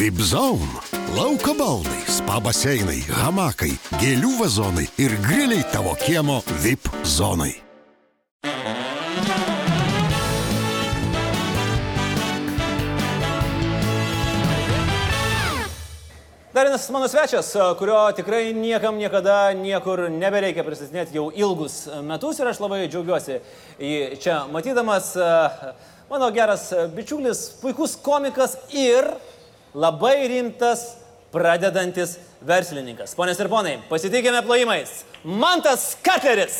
Vipzone. Lauko baldai, spa baseinai, hamakai, gėlių vazonai ir griliai tavo kiemo VIP zonai. Dar vienas mano svečias, kurio tikrai niekam niekada niekur nebereikia pristatinėti jau ilgus metus ir aš labai džiaugiuosi jį čia matydamas. Mano geras bičiulis, puikus komikas ir labai rimtas pradedantis verslininkas. Ponės ir ponai, pasitikime plojimais. Mantas Katleris.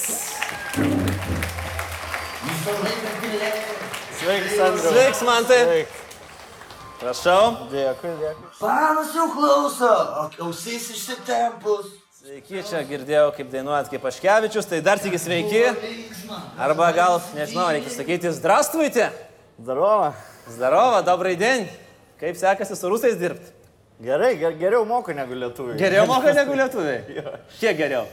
Sveiks, Andriu. Sveiks, Mantai. Sveik. Prašau. Dėkui, dėkui. Panas jau klauso, ausys išsitempus. Sveiki, čia girdėjau, kaip dainuojat kaip Paškevičius, tai dar tik sveiki. Arba gal, nežinau, reikia sakyti, zdrastvuite. Darova. Zdarova, dobrai dien. Kaip sekasi su rusais dirbti? Gerai, ger, geriau moku negu lietuviai. Geriau moka negu lietuviai. Kiek geriau?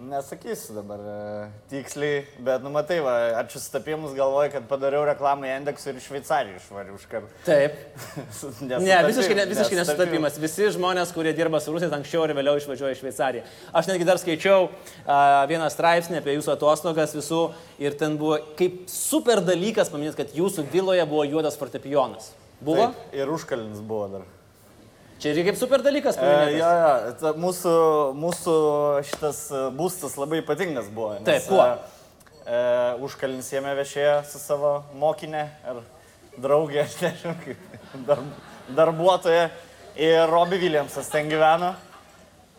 Nesakysiu dabar e, tiksliai, bet nu matai, va, ačiū stapimus galvoju, kad padariau reklamą į Indeksų ir į Šveicariją išvariu už kartą. Taip. Ne, visiškai, ne, visiškai nesutapimas. Visi žmonės, kurie dirba su rusais, anksčiau ir vėliau išvažiuoja į Šveicariją. Aš netgi dar skaičiau a, vieną straipsnį apie jūsų atostogas visų ir ten buvo kaip super dalykas paminėti, kad jūsų viloje buvo juodas fortepijonas. Buvo? Taip, ir užkalinis buvo dar. Čia irgi kaip super dalykas E, paminėtas. jo, jo, ta, mūsų, mūsų šitas e, būstas labai ypatingas buvo. nes, Taip, kuo? E, e, užkalinis jame viešėjo su savo mokinė ar draugė, aš nežinau, kaip dar, darbuotoja. Ir Robbie Williamsas ten gyveno.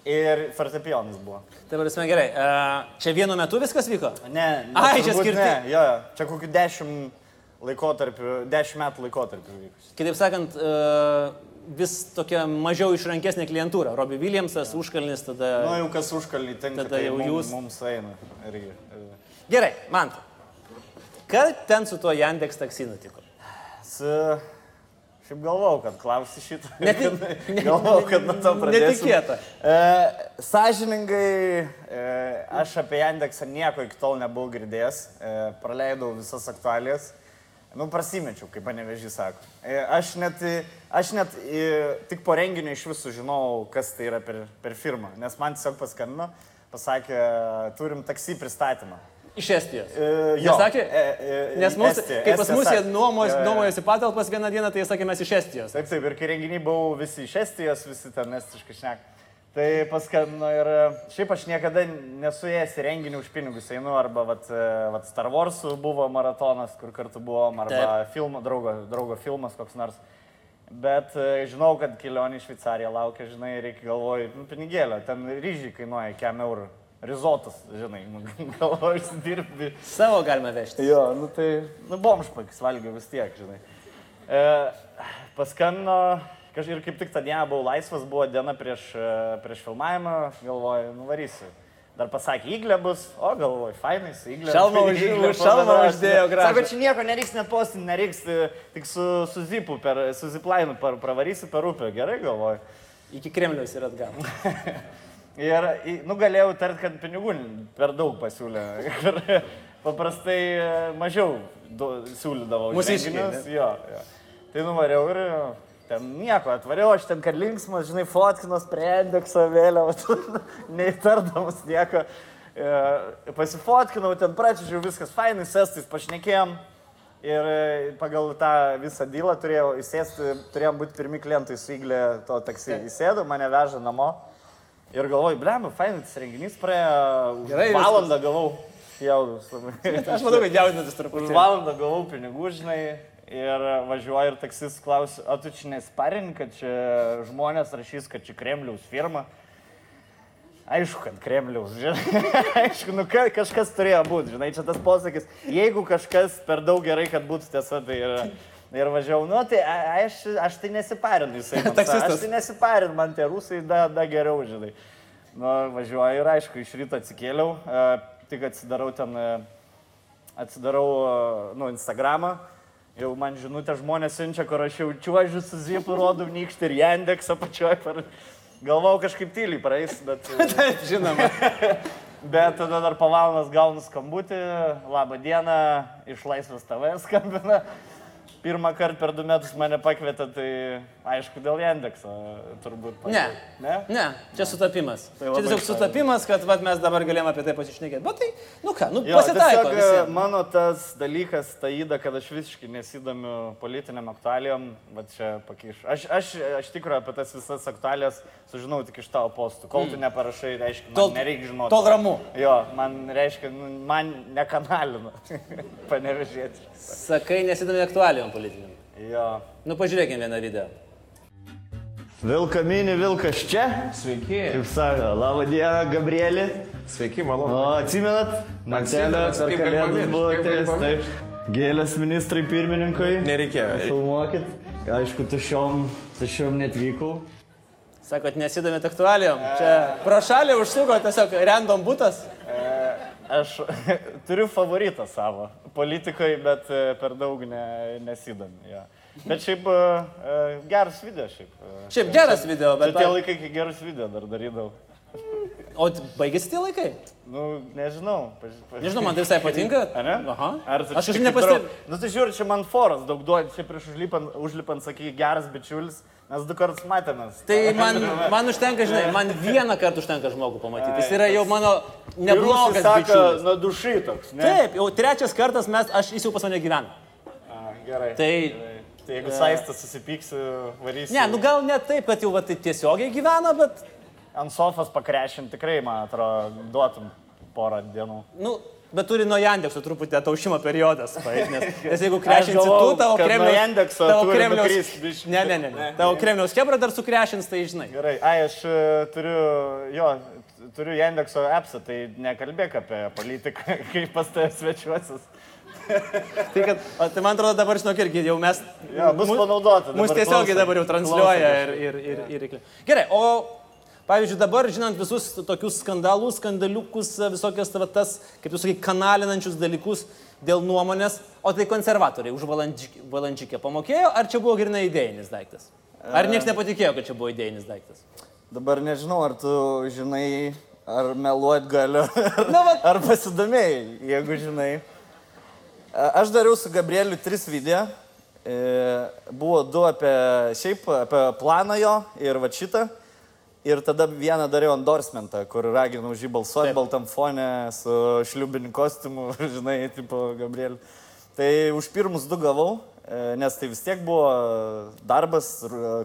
Ir fortepijonas buvo. Tai prasme gerai. A, čia vienu metu viskas vyko? Ne, ne Ai, čia skirti- Ne, jo, jo, čia kokiu dešimt laikotarpių, dešimt metų laikotarpių vykus. Kitaip sakant, a, vis tokia mažiau išrankesnė klientūra. Robbie Williamsas, užkalnis, tada... Nu, jau kas užkalnį tinka, Tada tai jau mum, jūs. mums eina. Irgi. E, Gerai, man. Kas ten su tuo Yandex taksi nutiko? Su... Šiaip galvau, kad klausi šitą. Net- galvau, kad nuo to pradėsiu. Netikėta. E, sąžiningai, e, aš apie Yandeksą nieko iki tol nebuvau girdėjęs. E, praleidau visas aktualijas. Nu, prasimečiau, kaip panevežys sako. E, aš net, aš net e, tik po renginio iš visų žinau, kas tai yra per, per firmą. Nes man tiesiog paskambino, pasakė, turim taksi pristatymą. Iš Estijos. E, jo. Nesakė? E, e, Nes mūsų, Estija, kai pas mus jie sakė. nuomos, Jo, jo. nuomojasi patalpas vieną dieną, tai jie sakė, mes iš Estijos. Taip, taip, ir kai renginiai buvau visi iš Estijos, visi ten estiškai šnek. Tai paskambino ir e, šiaip aš niekada nesu ėjęs į renginį už pinigus, einu arba vat, e, vat Star Wars buvo maratonas, kur kartu buvom, arba filmo, draugo, draugo filmas koks nors. Bet e, žinau, kad kelionė į Šveicariją laukia, žinai, reikia galvoj, nu, pinigėlio, ten ryžiai kainuoja kem eurų. Rizotas, žinai, galvoju, užsidirbi. Savo galima vežti. Jo, nu tai, nu bomžpakis valgiau vis tiek, žinai. E, paskambino, kažkaip ir kaip tik tą dieną buvau laisvas, buvo diena prieš, e, prieš filmavimą, galvoju, nuvarysiu. Dar pasakė, įglė bus, o galvoju, fainai, įglė. Šalmą už- Iglė už šalmą uždėjo gražų. Sako, čia nieko nereiks net postinti, nereiks, e, tik su, su zipu, per, su ziplainu par, pravarysi per upę, gerai galvoju. Iki Kremliaus ir atgal. Ir, nu, galėjau tart, kad pinigų per daug pasiūlė. Paprastai e, mažiau už Mūsiškiai, renginius. Jo, jo. Tai nuvariau ir ten nieko, atvariau aš ten, kad linksmas, žinai, fotkinos prie indekso vėliau, neįtardamas nieko. E, Pasifotkinau, ten pračižiau, viskas fainai, sestais pašnekėjom. Ir e, pagal tą visą dylą turėjau įsėsti, turėjom būti pirmi klientai su įglė to taksi. Įsėdu, mane veža namo. Ir galvoju, blem, fainai, tas renginys praėjo. už Gerai viskas. Valandą gavau. Jaudus labai. Aš manau, kad jaudinantis Už truputį. valandą gavau pinigų, žinai. Ir važiuoju ir taksis klausia, o tu čia nesparin, kad čia žmonės rašys, kad čia Kremliaus firma. Aišku, kad Kremliaus, žinai. Aišku, nu ka, kažkas turėjo būti, žinai, čia tas posakis. Jeigu kažkas per daug gerai, kad būtų tiesa, tai yra. Ir važiavau, nu tai aš, aš tai nesiparinu, jisai. Taksistas. Aš tai nesiparinu, man tie rusai da, da geriau, žinai. Nu, važiuoju ir aišku, iš ryto atsikėliau, e, tik atsidarau ten, e, atsidarau, e, nu, Instagramą. Jau man žinutę žmonės siunčia, kur aš jau čiuožiu su zipu, rodau nykštį ir Jandeksą pačioj per... Galvau kažkaip tyliai praeis, bet... Taip, žinoma. Bet tada dar po valandos gaunu skambutį, labą dieną, iš Laisvės TV skambina. pirmą kartą per du metus mane pakvietė, tai aišku, dėl Jendekso turbūt. Ne. pakvietė. Ne? Ne, čia sutapimas. Tai čia tiesiog sutapimas, kad vat, mes dabar galėjome apie tai pasišnekėti. Bet tai, nu ką, nu Jo, pasitaiko. tiesiog, visiem. mano tas dalykas, ta įda, kad aš visiškai nesidomiu politiniam aktualijom, va čia pakiš. Aš, aš, aš tikrai apie tas visas aktualijas sužinau tik iš tavo postų. Kol tu neparašai, reiškia, man Tol- nereikia žinoti. tol ramu. Jo, man reiškia, nu, man nekanalino. Panevežėti. Sakai, nesidomi aktualijom politiniam. Jo. Nu pažiūrėkime vieną video. Vilka mini, vilkas čia. Sveiki. Kaip sako, laba diena, Gabrielė. Sveiki, malonu. O, atsimenat? Atsimenat, per kaip kalėdas buvo pamiršt. Taip. Gėlės ministrai pirmininkui. Nereikėjo. Filmuokit. Aišku, tušiom, tušiom netvykau. Sakot, nesidomėt aktualijom. Čia pro šalį užsuko tiesiog random būtas. Aš turiu favoritą savo politikoje, bet e, per daug ne, nesidomi. Ja. Bet šiaip e, geras video šiaip. e. Šiaip geras video, Bet bet... tie laikai, kai gerus video dar darydavau. O baigėsi tie laikai? Nu, nežinau. Paž... paž- Nežinau, man tai visai patinka. A ne? Aha. Ar Aš kažkaip kaip nepastebėjau. Nu, tai žiūri, čia man foras daug duodi, čia prieš užlipant, užlipant sakai, geras bičiulis, mes du kartus matėmės. Tai man, man užtenka, žinai, man vieną kartą užtenka žmogų pamatyti. Jis yra jau mano neblogas sako, bičiulis. nuo dušai toks, ne? Taip, jau trečias kartas mes, aš jis jau pas mane gyvena. A, gerai. Tai, Gerai. Tai jeigu saistas susipyksiu, varysiu. ne, nu gal ne taip, kad jau va, tai tiesiogiai gyvena, bet, Ant sofas pakrešinti tikrai, man atrodo, duotum porą dienų. nu, bet turi nuo Jandekso truputį ataušimo periodas. paeit, Nes, nes jeigu krešinsi tu, tavo Kremliaus... Jandekso tavo Kremliaus... nukrist biškį. Ne, ne, ne, ne. Tavo Kremliaus kebra dar sukrešins, tai žinai. Gerai, ai, aš e, turiu, jo, turiu Jandekso appsą, tai nekalbėk apie politiką, kaip pas tavęs svečiuosis. Tai, kad, o, tai man atrodo dabar, žinok, irgi jau mes... Jo, bus panaudota. Dabar tiesiogiai dabar jau transliuoja ir, ir, ir, ir, ir. Gerai, o pavyzdžiui, dabar, žinant visus tokius skandalus, skandaliukus, visokias tas, kaip jūs sakai, kanalinančius dalykus dėl nuomonės, o tai konservatoriai už valandžik- valandžikę pamokėjo, ar čia buvo grinai idėjinis daiktas? Ar niekas nepatikėjo, kad čia buvo idėjinis daiktas? Dabar nežinau, ar tu žinai, ar meluot galiu, ar, Na, va- ar pasidomėjai, jeigu žinai. Aš dariau su Gabrieliu tris video. E, Buvo du apie šiaip, apie planą jo ir va šitą. Ir tada vieną dariau endorsementą, kur raginau už jį balsuoti baltam fone su šliubiniu kostiumu, žinai, tipo Gabrieliu. Tai už pirmus du gavau, nes tai vis tiek buvo darbas,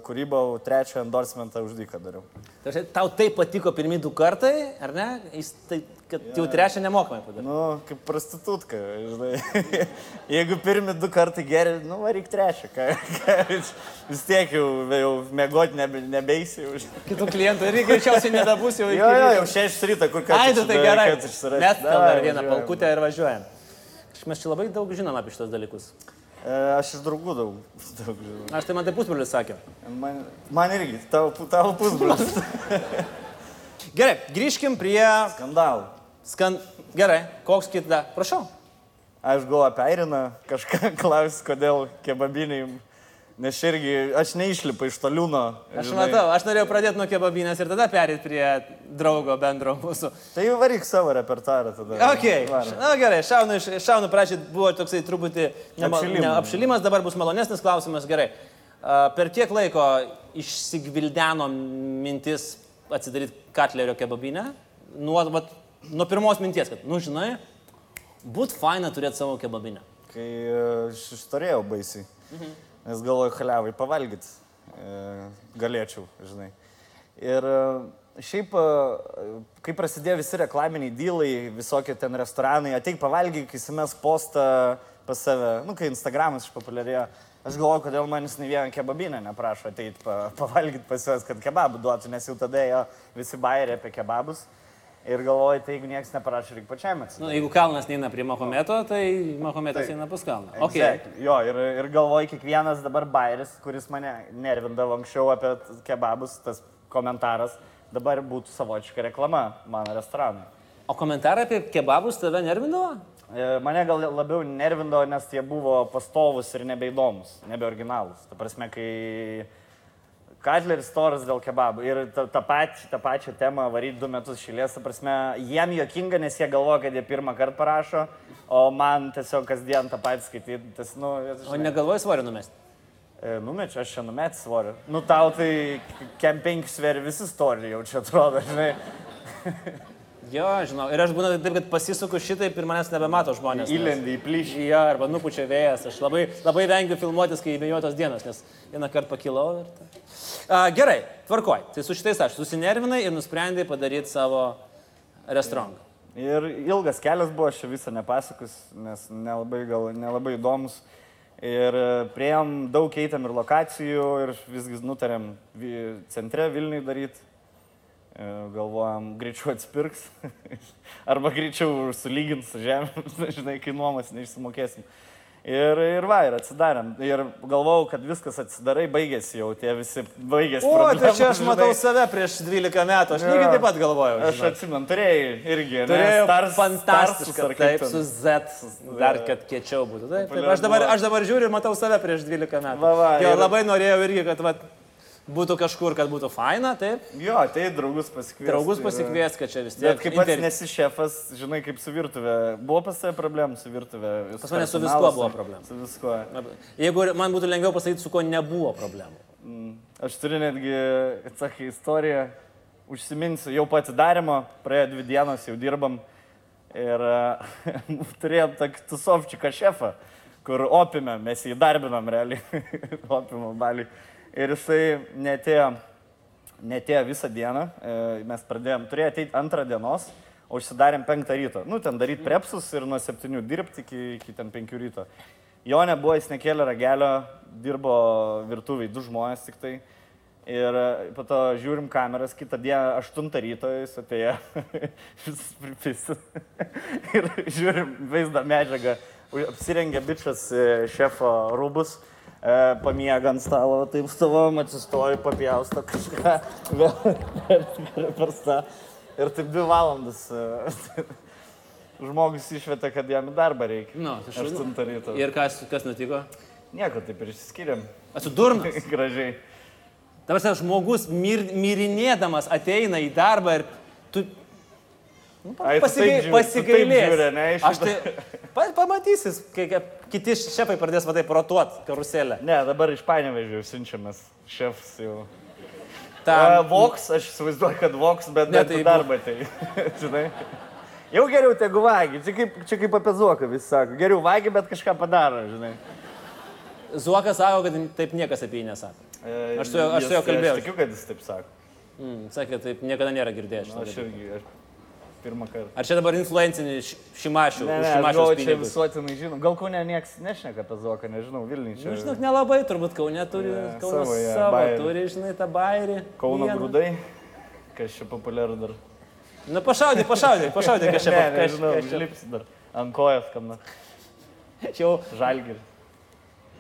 kūryba, trečią endorsementą už dyką dariau. Tai aš- Tau tai patiko pirmie du kartai, ar ne? Jis tai, kad jau trečią nemokamai padarė. Nu, kaip prostitutka, žinai. Jeigu pirmi du kartai geri, nu, varyk trečią. Ką, ką, vis tiek jau, jau mėgoti nebe, nebeisi. Jau. Kitų klientų irgi greičiausiai nedabus jau Jo, jo, jau šešias ryto, kur ką. Ai, tu tai gerai. Mes gal dar vieną palkutę. ir važiuojam. Mes čia labai daug žinom apie šitos dalykus. E, Aš iš draugų daug, daug žinau. Aš tai man tai pusbrolis sakė. Man, man irgi, tavo, tavo pusbrolis. Gerai, grįžkim prie Skandalų. skan... Gerai, koks kita? Prašau. Aš galvoju apie Airiną, kažką klaus, kodėl kebabiniai. Nes irgi, aš neišlipu iš toliūno. Aš matau, aš norėjau pradėti nuo kebabinės ir tada perėti prie draugo bendro mūsų. Tai jau varyk savo repertuarą tada. Ok, Varom. na gerai, šaunu, šaunu prašyt, buvo toksai truputį nema- Apšilimas. ne, apšilimas, dabar bus malonesnis klausimas, gerai. Per kiek laiko išsigvildeno mintis atsidaryti Katlerio kebabinę? Nuo, vat, nuo pirmos minties, kad, nu žinai, būt faina turėti savo kebabinę. Kai e, aš ištorėjau baisiai. Mhm. Nes galvoju, haliavai pavalgyti galėčiau, žinai. Ir e, šiaip, e, kai prasidėjo visi reklaminiai dylai, visokie ten restoranai, ateik pavalgyk, įsimes postą pas save, nu, kai Instagramas išpopuliarėjo. Aš galvoju, kodėl manęs ne vieną kebabinę neprašo ateiti pa, pavalgyti pas juos, kad kebabų duotų, nes jau tada jo visi bairė apie kebabus. Ir galvoju, tai jeigu niekas neprašo, reikia pačiam atsidaryti. Nu, jeigu kalnas neina prie Mahometo, tai Mahometas eina pas kalną. Okay. Exactly. Jo, ir, ir galvoju, kiekvienas dabar bairis, kuris mane nervindavo anksčiau apie kebabus, tas komentaras, dabar būtų savotiška reklama mano restoranui. O komentarai apie kebabus tave nervindavo? E, Mane gal labiau nervindavo, nes jie buvo pastovus ir nebeįdomus, nebeoriginalus. Ta prasme, kai, Katleris toras dėl kebabų. Ir tą, tą, pač, tą pačią temą varyti du metus šilės, ta prasme, jiem jokinga, nes jie galvoja, kad jie pirmą kartą parašo, o man tiesiog kasdien tą patį skaityti. Tas, nu, O negalvoji svorio numesti? E, Numečiu, aš čia numet svoriu. Nu, tau tai kem penki sveri visi istorija, jau čia atrodo, žinai. Jo, žinau. Ir aš būna taip, kad pasisuku šitaip ir manęs nebemato žmonės. Įlendi į plyšį. Jo, arba nupučia vėjas. Aš labai, labai vengiu filmuotis, kai įvėjuotos dienos, nes vieną kartą pakilau ir... Ta. A, gerai, tvarkoj. Tai su šitais aš susinervinai ir nusprendai padaryti savo restoraną. Ir ilgas kelias buvo, aš visą nepasakus, nes nelabai, gal, nelabai įdomus. Ir e, prieėm daug keitėm ir lokacijų ir visgi nutarėm centre Vilniui daryti. Galvojam, greičiau atspirks. Arba greičiau sulygins su žemė, žinai, kai nuomas neišsimokėsim. Ir, ir va, ir atsidarėm. Ir galvojau, kad viskas atsidarai, baigėsi jau, tie visi baigėsi. O, tai problemos, čia aš matau žinai. save prieš 12 metų. Aš Jo. lygiai taip pat galvojau. Aš žinok. atsimenu, turėjai irgi. ne? Turėjau Stars- fantastišką, Starsus ar kaip taip, su Z, dar kad kiečiau būtų. Taip, taip, aš, dabar, aš dabar žiūriu ir matau save prieš 12 metų. Va, va, jo, ir- labai norėjau irgi, kad vat, būtų kažkur, kad būtų faina, taip. Jo, tai draugus pasikviesti. Draugus pasikvies, kad čia vis tiek. Bet kaip pats inter- nesi šefas, žinai, kaip su virtuvė. Buvo pas tave problemų su virtuvė? Pas mane su viskuo buvo problemų. Su viskuo. Jeigu man būtų lengviau pasakyti, su kuo nebuvo problemų. Aš turiu netgi, sakai, istoriją. Užsiminsiu, jau po atidarimo, praėjo dvi dienos, jau dirbam. Ir turėjom tokį tusovčiką šefą, kur opime, mes jį darbinam realiai, opimo balį. Ir jisai netėjo, netėjo visą dieną, e, mes pradėjom, turėjo ateiti antrą dienos, o užsidarėm penktą ryto. Nu, ten daryti prepsus ir nuo septynių dirbti iki, iki ten penkių ryto. Jo nebuvo, jis nekėlė ragelio, dirbo virtuviai, du žmonės tik tai. Ir e, po to žiūrim kameras, kitą dieną 8 ryto jis atėjo, visus pripisis. ir žiūrim vaizdą medžiagą, apsirengė bičias e, šefo rūbus, e, pamiega ant stalo, taip stovom, atsistoju, papjausto kažką, vėl per tą. Ir taip dvi valandas žmogus išvietė, kad jam darbą reikia. Nu, tai šaunu. 8 ryto. Ir kas, kas nutiko? Nieko, taip ir išsiskiriam. Esu durnas. Gražiai. Dabar žmogus mir, mirinėdamas ateina į darbą ir tu Tu pasigai, pasigailės. ne, Aš tai pa, pamatysis, kai kiti šefai pradės vadai protuot karuselę. Ne, dabar iš panevežių siunčiamas šefs jau. Ta. Voks, aš įsivaizduoju, kad Voks, bet Ne, tai darbą tai. Žinai. Jau geriau tegu vagi, čia kaip, čia kaip apie Zuoką vis sako. Geriau vagi, bet kažką padaro, žinai. Zuokas sako, kad taip niekas apie jį nesako. E, Aš su juo- kalbėjau. Aš tikiu, kad jis taip sako. Mm, sakė, taip niekada nėra girdėjęs. Nu, aš irgi, aš pirmą kartą. Ar čia dabar influencinį šimašių? Ne, ne, aš galvoju, čia visuotinai žinom. Gal kaune niekas nešneka apie Zuoką, nežinau, Vilniui čia. Nu, žinok, nelabai turbūt Kaune turi, Ne, Kaunas savo, jo, savo bajerį. turi, žinai, tą bairį. Kauno grūdai, kas čia populiaru dar. Na, pašaudė, pašaudė, pašaudė, kas čia ne, kas- nežinau, kas čia- lips dar. Ant kojos kam nors. Jau Žalgirį.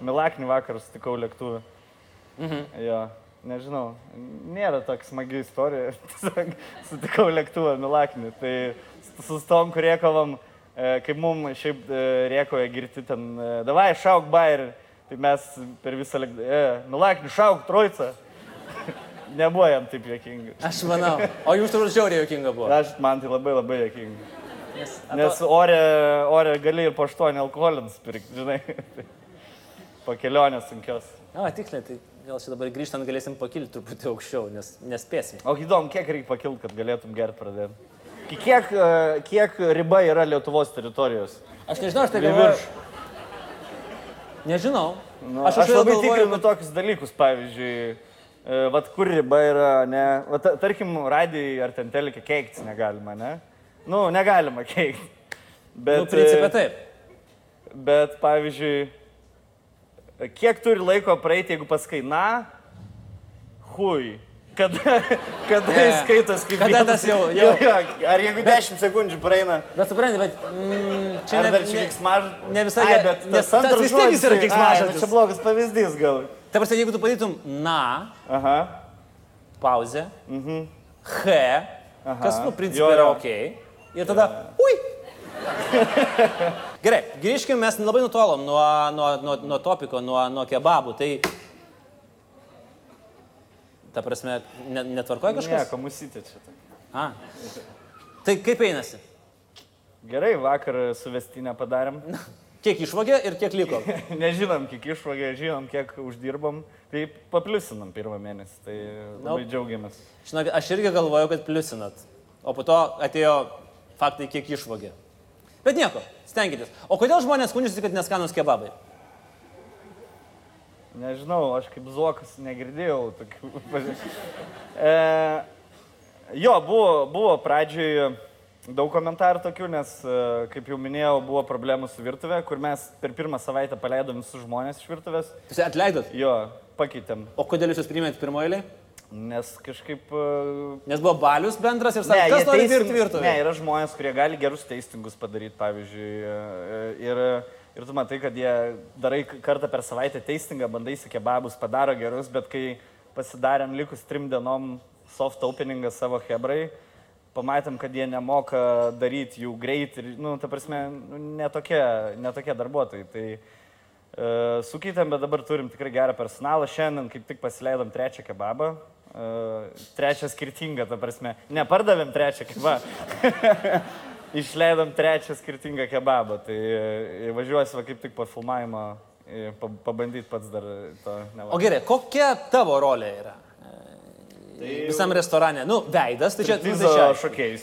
Milaknį vakar sutikau lėktuvę. Mhm. Jo, nežinau, nėra tokia smagi istorija. Tiesiog sutikau lėktuvą Milaknį. Tai su tom, kur rėkovom, e, kaip mums šiaip e, rėkoja girti ten, e, davai šauk bairį. Tai mes per visą lėktuvą, e, Milaknį šauk trojca. Nebuvo jam taip jokinga. Aš manau. O jums turbūt žiauriai jokinga buvo. Aš man tai labai labai jokinga. Nes, Nes ore, ore gali ir po 8 alkoholins pirkti, žinai. po kelionės sunkios. A, tiksliai, tai gal čia dabar grįžtant galėsim pakilti truputį aukščiau, nes nespėsim. O įdomu, kiek reikia pakilti, kad galėtum gerti pradėti. Ki- Kiek, e, kiek riba yra Lietuvos teritorijos? Aš nežinau, aš tai galvoju. Nežinau. Nu, aš aš labai galvoju, tikrinu kad- tokius dalykus, pavyzdžiui, e, vat kur riba yra, ne, vat, ta- tarkim, radijai ar ten telikė keiktis negalima, ne? Nu, negalima keikti. Bet, Nu, principė e, taip. Bet, pavyzdžiui, kiek turi laiko praeiti, jeigu paskai, na, hui. Kada, kada Ne. jis skaitos kaip Kada vienas- tas jau- Jo, jau- jo, Ar jeigu 10 sekundžių praeina, Bet suprantate, bet mm, čia ar ne, dar čia ne, keiksmažodis? ne visai Ai, bet nes tas tas vis tiek jis yra tai- ai, nu Čia blogas pavyzdys gal. Ta prasme, jeigu tu padarytum na, Aha. pauzę, Mhm. he, kas, nu, principė Jo, yra jo. ok. Ir tada, ui. Gerai, grįžkime, mes labai nutolom nuo, nuo, nuo, nuo topiko, nuo, nuo kebabų. Tai Ta prasme, ne, netvarkoja kažkas? Nieko, musytė čia. tai. A. Tai kaip einasi? Gerai, vakar suvestinę padarėm. Kiek išvogė ir kiek liko? Nežinom, kiek išvogė, žinom, kiek uždirbom. Tai papliusinam pirmą mėnesį. Tai labai Nu. džiaugiamės. Žinok, aš irgi galvojau, kad pliusinat. O po to atėjo faktai, kiek išvogė. Bet nieko, stenkitės. O kodėl žmonės skundžiasi, kad neskanus kebabai? Nežinau, aš kaip Zuokas negirdėjau tokių. e, jo, buvo, buvo pradžioj daug komentarų tokių, nes, e, kaip jau minėjau, buvo problemų su virtuvė, kur mes per pirmą savaitę paleidom visus žmonės iš virtuvės. Jūs atleidot? Jo, pakeitėm, O kodėl jūs juos priimėt pirmoji? Nes kažkaip... e, Nes buvo balius bendras ir sakė, kas nori dirbti Ne, virtuvėje. yra žmonės, kurie gali gerus teistingus padaryti, pavyzdžiui. e, Ir, ir tu matai, kad jie darai kartą per savaitę teistingą, bandai į kebabus, padaro gerus, bet kai pasidarėm likus trim dienom soft openingą savo hebrai, pamatėm, kad jie nemoka daryti jų greit ir, nu, ta prasme, nu, netokie, netokie darbuotojai. Tai uh, sukeitėm, bet dabar turim tikrai gerą personalą. Šiandien kaip tik pasileidom trečią kebabą. Uh, trečią skirtingą, ta prasme. Nepardavėm trečią kebabą. Išleidom trečią skirtingą kebabą. Tai e, važiuosiu va, kaip tik po filmavimo e, pa- pabandyti pats dar to O nevalgyti. gerai, kokia tavo rolė yra? Tai Visam restorane. Nu, veidas, tai čia... nu, tai čia-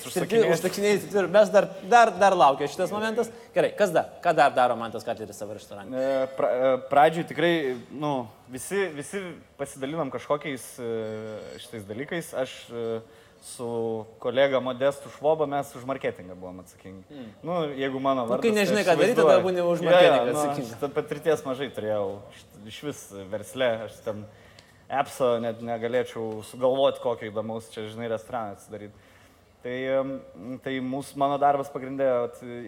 užsakinėt. užsakinėjai. ir Mes dar, dar, dar laukia šitas momentas. Gerai, kas dar? Ką dar daro Mantas Katleris savo restorane? E, Pra, e, pradžioj tikrai, nu, visi, visi pasidalinom kažkokiais e, šitais dalykais. Aš su kolega Modestu Švoba mes už marketingą buvom atsakingi. Mm. Nu, jeigu mano vardas... kai nežinai, tai aš ką daryti, tada būni už marketingą jo, nu, atsakingas. aš tą patirties mažai turėjau. Iš vis versle, aš ten appso net negalėčiau sugalvoti kokio įdomaus čia, žinai, restoraną atsidaryti. Tai, tai mūsų, mano darbas pagrindė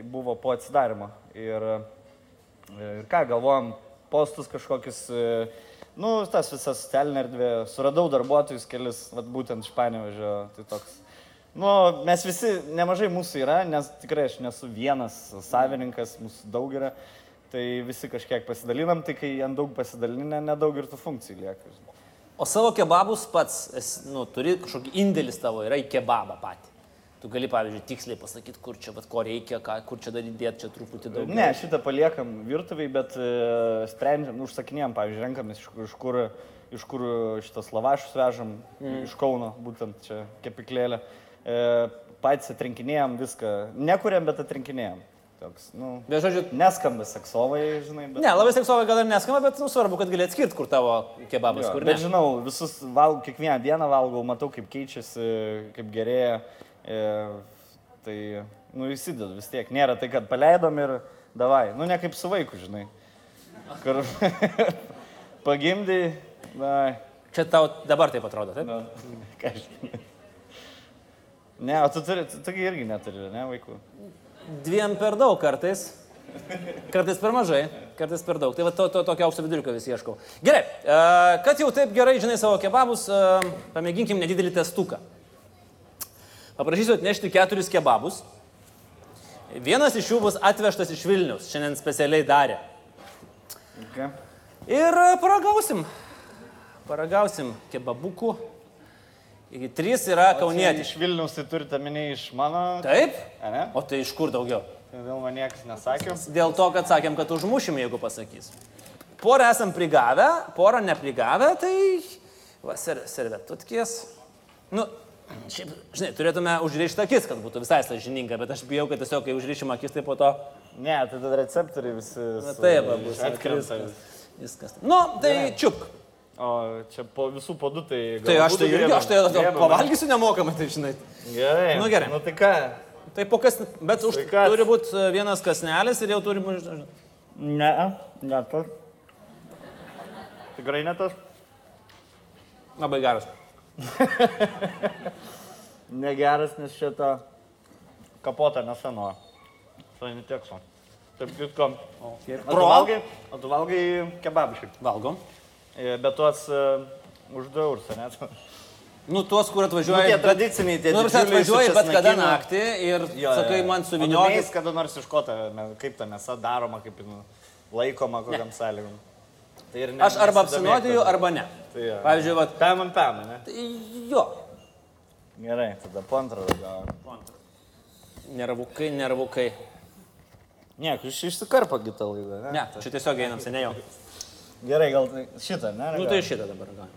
buvo po atsidarimo. Ir, ir ką, galvojom, postus kažkokius, e, nu, tas visas socialinė erdvė, suradau darbuotojus kelis, vat, būtent iš Panevežio, tai toks. Nu, mes visi, nemažai mūsų yra, nes tikrai aš nesu vienas savininkas, mūsų daug yra, tai visi kažkiek pasidalinam, tai kai ant daug pasidalinę, nedaug ir tų funkcijų lieka. žinai. O savo kebabus pats, esi, nu, turi kažkokį indėlis tavo, yra į kebabą patį. Tu gali, pavyzdžiui, tiksliai pasakyti, kur čia, vat, ko reikia, ką, kur čia dar įdėti, čia truputį daugiau. Ne, šitą paliekam virtuviai, bet e, sprendžiam, nu, užsakinėjom, pavyzdžiui, renkamės iš, kur- iš kur, iš kur šitas lavašus vežam, mm. iš Kauno, būtent čia kepiklėlė. E, patys atrinkinėjom viską, nekuriam, bet atrinkinėjom. Toks, nu, Bet žodžiu, neskamba seksovai, žinai, bet... ne, labai seksualiai gal ir neskamba, bet nu, svarbu, kad gali atskirti, kur tavo kebabas, Jo, kur ne. bet žinau, visus valgau, kiekvieną dieną valgau, matau, kaip keičiasi, kaip gerėja. E, tai, nu, įsidedu vis tiek. Nėra tai, kad paleidom ir davai. Nu, ne kaip su vaiku, žinai. Kur pagimdai, na, Čia tau dabar taip atrodo, taip? nu, kažkaip. Ne, o tu turi, tu, tu irgi neturi, ne, vaikų. Dviem per daug kartais. Kartais per mažai, kartais per daug. Tai va to, to tokio aukšto viduriuko vis ieškau. Gerai, e, kad jau taip gerai žinai savo kebabus, e, pamėginkim nedidelį testuką. Paprašysiu atnešti keturis kebabus. Vienas iš jų bus atvežtas iš Vilnius, šiandien specialiai darė. Okay. Ir paragausim. Paragausim kebabukų. Iki trys yra Iš kaunietiški. Vilnius tai turite minėti iš mano. Taip? Ne? O tai iš kur daugiau? Vėl man niekas nesakė. Dėl to, kad sakėm, kad užmušim, jeigu pasakys. Porą esam prigavę, porą neprigavę, tai... Va, ser, servetutkės. Nu, šiaip, žinai, turėtume užrišti akis, kad būtų visai sąžininga, bet aš bijau, kad tiesiog, kai užrišim akis, tai po to... Ne, tai tada receptoriai visi. Na, taip, bus Atkrenta. viskas. Nu, tai čiupk. O čia po visų podų tai... Tai aš tai irgi, aš tai Griebam. pavalgysiu nemokamai, tai žinai. Gerai. Nu, gerai. Nu tai ką? Tai po kas, bet už, Tai kas? turi būti vienas kasnelis ir jau turi būti... Ne, ne tas. Tikrai ne tas. Labai geras. Negeras, nes šitą kapotą neseno. Tai netekso. Taip kitko. O tu Pro? valgai, o tu valgai kebabų šiaip. Valgom. E, Bet tuos uh, už 2 eurus, ne? Nu, tuos, kur Nu, atvažiuoja... tie tradiciniai, tie Nu, didžiuliai su atvažiuoji bet kada naktį ir jo, sakai man Jis suviniokit. kada nors iš ko ta, kaip ta mėsa daroma, kaip jin laikoma kokiam sąlygom. Tai ir ne- Aš arba apsinuodiju, arba ne. Tai jo. Pavyzdžiui, vat, Pam ant pam, ne? jo. Gerai, tada po antrą gal. Nervukai, nervukai. Ne, iš išsikarpo kitą laidą, ne? Ne, čia tiesiog einam seniai jau. Gerai, gal tai šitą, ne? Nu Gal? tai šitą dabar gal.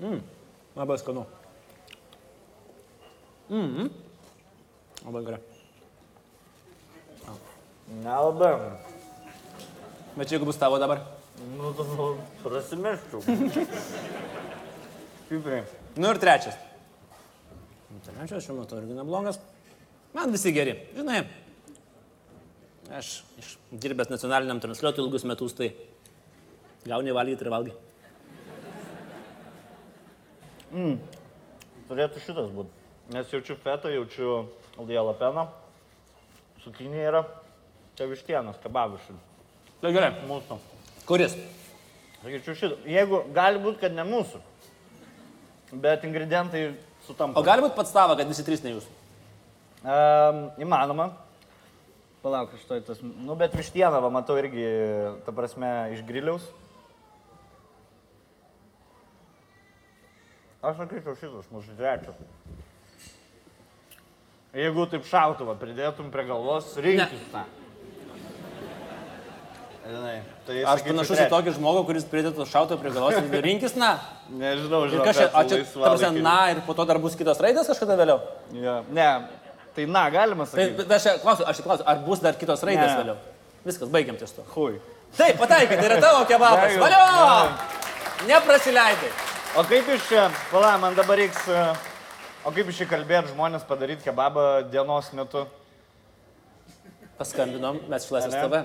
Mm. Labai skanu. Mhm. Labai gerai. Nelabai. Bet jeigu bus tavo dabar. Nu, tu prasimeščiau. Stipriai. Nu ir trečias. Nu, Trečias šiuo metu irgi neblogas. Man visi geri. Žinai, aš dirbęs nacionaliniam transliuotojui ilgus metus, tai gauni valgyti ir valgai. Turėtų šitas būti. Nes jaučiu fetą, jaučiu jalapeno. Cukinė yra. Čia vištienas, kebabišai. Tai gerai. Mūsų. Kuris? Sakyčiau šitą. Jeigu gali būti, kad ne mūsų. Bet ingredientai sutampa. O gali būti pats tava, kad visi trys ne jūs. Um, įmanoma. Palauk, aš to tas. Nu, bet vištieną, va, matau irgi, ta prasme, iš griliaus. Aš sakyčiau šitas, mūsų trečias. Jeigu taip šautuvą pridėtum prie galvos, rinkis tą. Žinai, tai Aš sakyčiau panašus į trečias. tokį žmogų, kuris pridėtų šautą prie galvos ir rinkis, na. Nežinau, Ir žinau. kažkaip, o čia, ta prasme, na, ir po to dar bus kitos raidės kažkada vėliau. Ja. Ne, tai na, galima Tai sakyti. bet aš klausiu, aš klausiu, ar bus dar kitos raidės Ne. vėliau? Viskas, baigiam ties to. Hui. Taip, pataikai, tai yra tavo kebabas. Valio! gerai. Neprasileidai. O kaip iš čia, pala, man dabar reiks, e, o kaip iš čia kalbėti žmonės padaryti kebabą dienos metu? Paskambinom, mes iš Laisvės Ne? TV.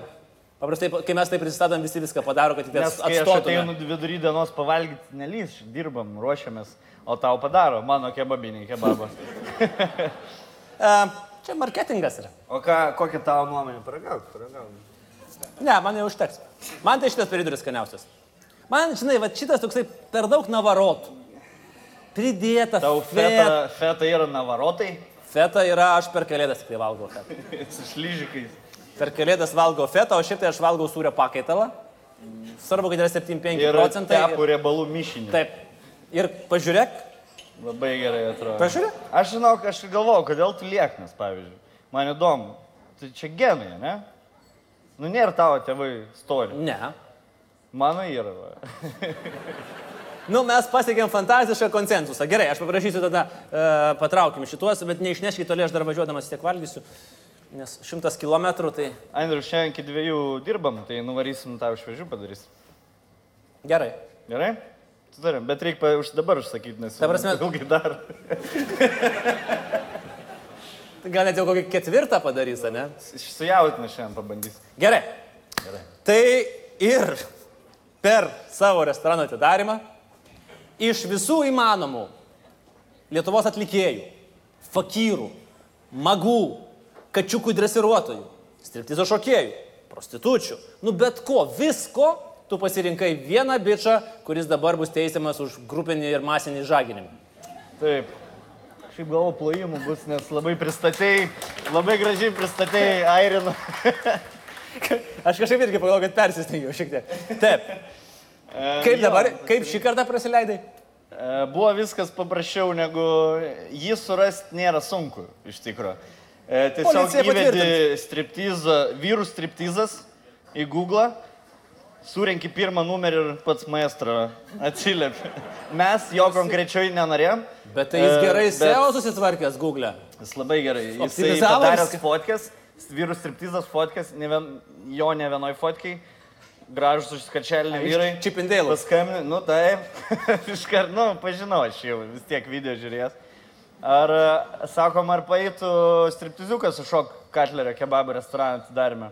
Paprastai, kai mes tai pristatom, visi viską padaro, kad tik aš atstotume. ateinu vidury dienos pavalgyti, nelys, dirbam, ruošiamės, o tau padaro mano kebabinį kebabą. Čia marketingas yra. O ką, kokia tavo nuomonė? Paragauk, paragauk. Ne, man jau užteks. Man tai šitas periduris skaniausias. Man, žinai, va šitas toksai per daug navarotų. Pridėta Tau feta. feta, feta yra navarotai, Feta yra, aš per kalėdas tik tai valgau fetą. su šlyžikais. Per kalėdas valgau fetą, o šiaip tai aš valgau sūrio pakaitalą. Svarbu, kad yra 7,5 Ir procentai. tepų riebalų mišinį. Taip. Ir pažiūrėk, Labai gerai atrodo. Pažiūrėk. Aš žinau, aš galvoju, kodėl tu lieknas, pavyzdžiui. Man įdomu. Tai čia genai, ne? Nu, nėra tavo tėvai stori. ne. Mano yra. Nu, mes pasiekėm fantastišką konsensusą. Gerai, aš paprašysiu tada, e, patraukim šituos, bet neišneškit toli, aš dar važiuodamas tiek valgysiu. Nes šimtas kilometrų, tai Andriu, šiandien iki dviejų dirbam, tai nuvarysim tau šviežių padarys. gerai. Gerai? Sutarim, bet reikia už dabar užsakyti, nes Ta prasme- ilgai dar. Gal net jau kokį ketvirtą padarys, ne? Sujautina šiandien pabandys. Gerai. Gerai. Tai ir per savo restorano atidarimą iš visų įmanomų Lietuvos atlikėjų, fakyrų, magų, kačiukų dresiruotojų, striptizo šokėjų, prostitučių, nu bet ko, visko, tu pasirinkai vieną bičią, kuris dabar bus teisiamas už grupinį ir masinį žaginimą. Taip. Šiaip galvo plojimų bus, nes labai pristatėjai, labai gražiai pristatėjai Airiną. Aš kažkaip irgi pagalvoju, kad persistengiau šiek tiek. Taip. Kaip jo, dabar, kaip šį kartą prasileidai? E, Buvo viskas paprasčiau, negu jį surasti nėra sunku, iš tikrųjų. Tiesiog Policija įvedi striptizą, vyrų striptizas į Google, surenki pirmą numerį ir pats maestro atsiliepia. Mes jo konkrečiai nenorėjom. Bet tai jis e, gerai bet SEO susitvarkęs Google. Jis labai gerai. Jis padaręs fotkės, vyrų striptizas fotkės, ne vien, jo ne vienoj fotkiai. Gražus užskačeliniai vyrai. Čipindėlų. Paskambini, nu taip, iškart, nu, pažinau, aš jau vis tiek video žiūrės. Ar, e, sakom, ar paėtų striptiziukas su šok Katlerio kebabų restoraną atidarime?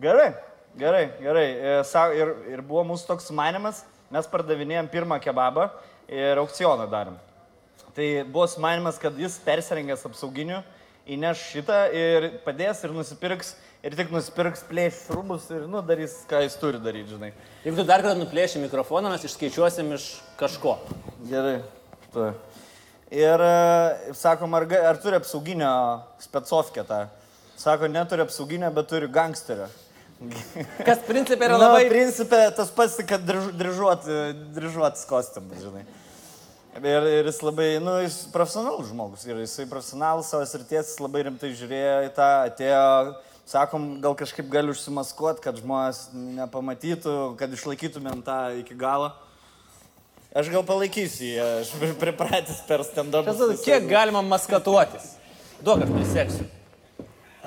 Gerai, gerai, gerai. E, Ir, ir buvo mūsų toks sumanimas, mes pardavinėjom pirmą kebabą ir aukcioną darėm. Tai buvo sumanimas, kad jis persirengęs apsauginiu, įneš šitą ir padės ir nusipirks, ir tik nusipirks plėšus rūbus ir, nu, darys, ką jis turi daryti, žinai. Jeigu tu dar kartą nuplėši mikrofoną, mes išskaičiuosim iš kažko. Gerai. Tu. Ir, e, sakom, ar, ar turi apsauginio specofkę tą Sako, neturi apsauginę, bet turi gangsterio. Kas principai yra Na, labai... principė, tas pats, kad driž- dryžuot, dryžuotis kostiumas, žinai. Ir, ir jis labai, nu, jis profesionalus žmogus. Ir jisai profesionalus savo srities, jis labai rimtai žiūrėjo į tą, atėjo, sakom, gal kažkaip gali užsimaskuoti, kad žmonės nepamatytų, kad išlaikytumėm tą iki galo. Aš gal palaikysiu jį, aš pripratęs per stand-up. Kas- Kiek galima maskatuotis? Duok, aš priseksiu.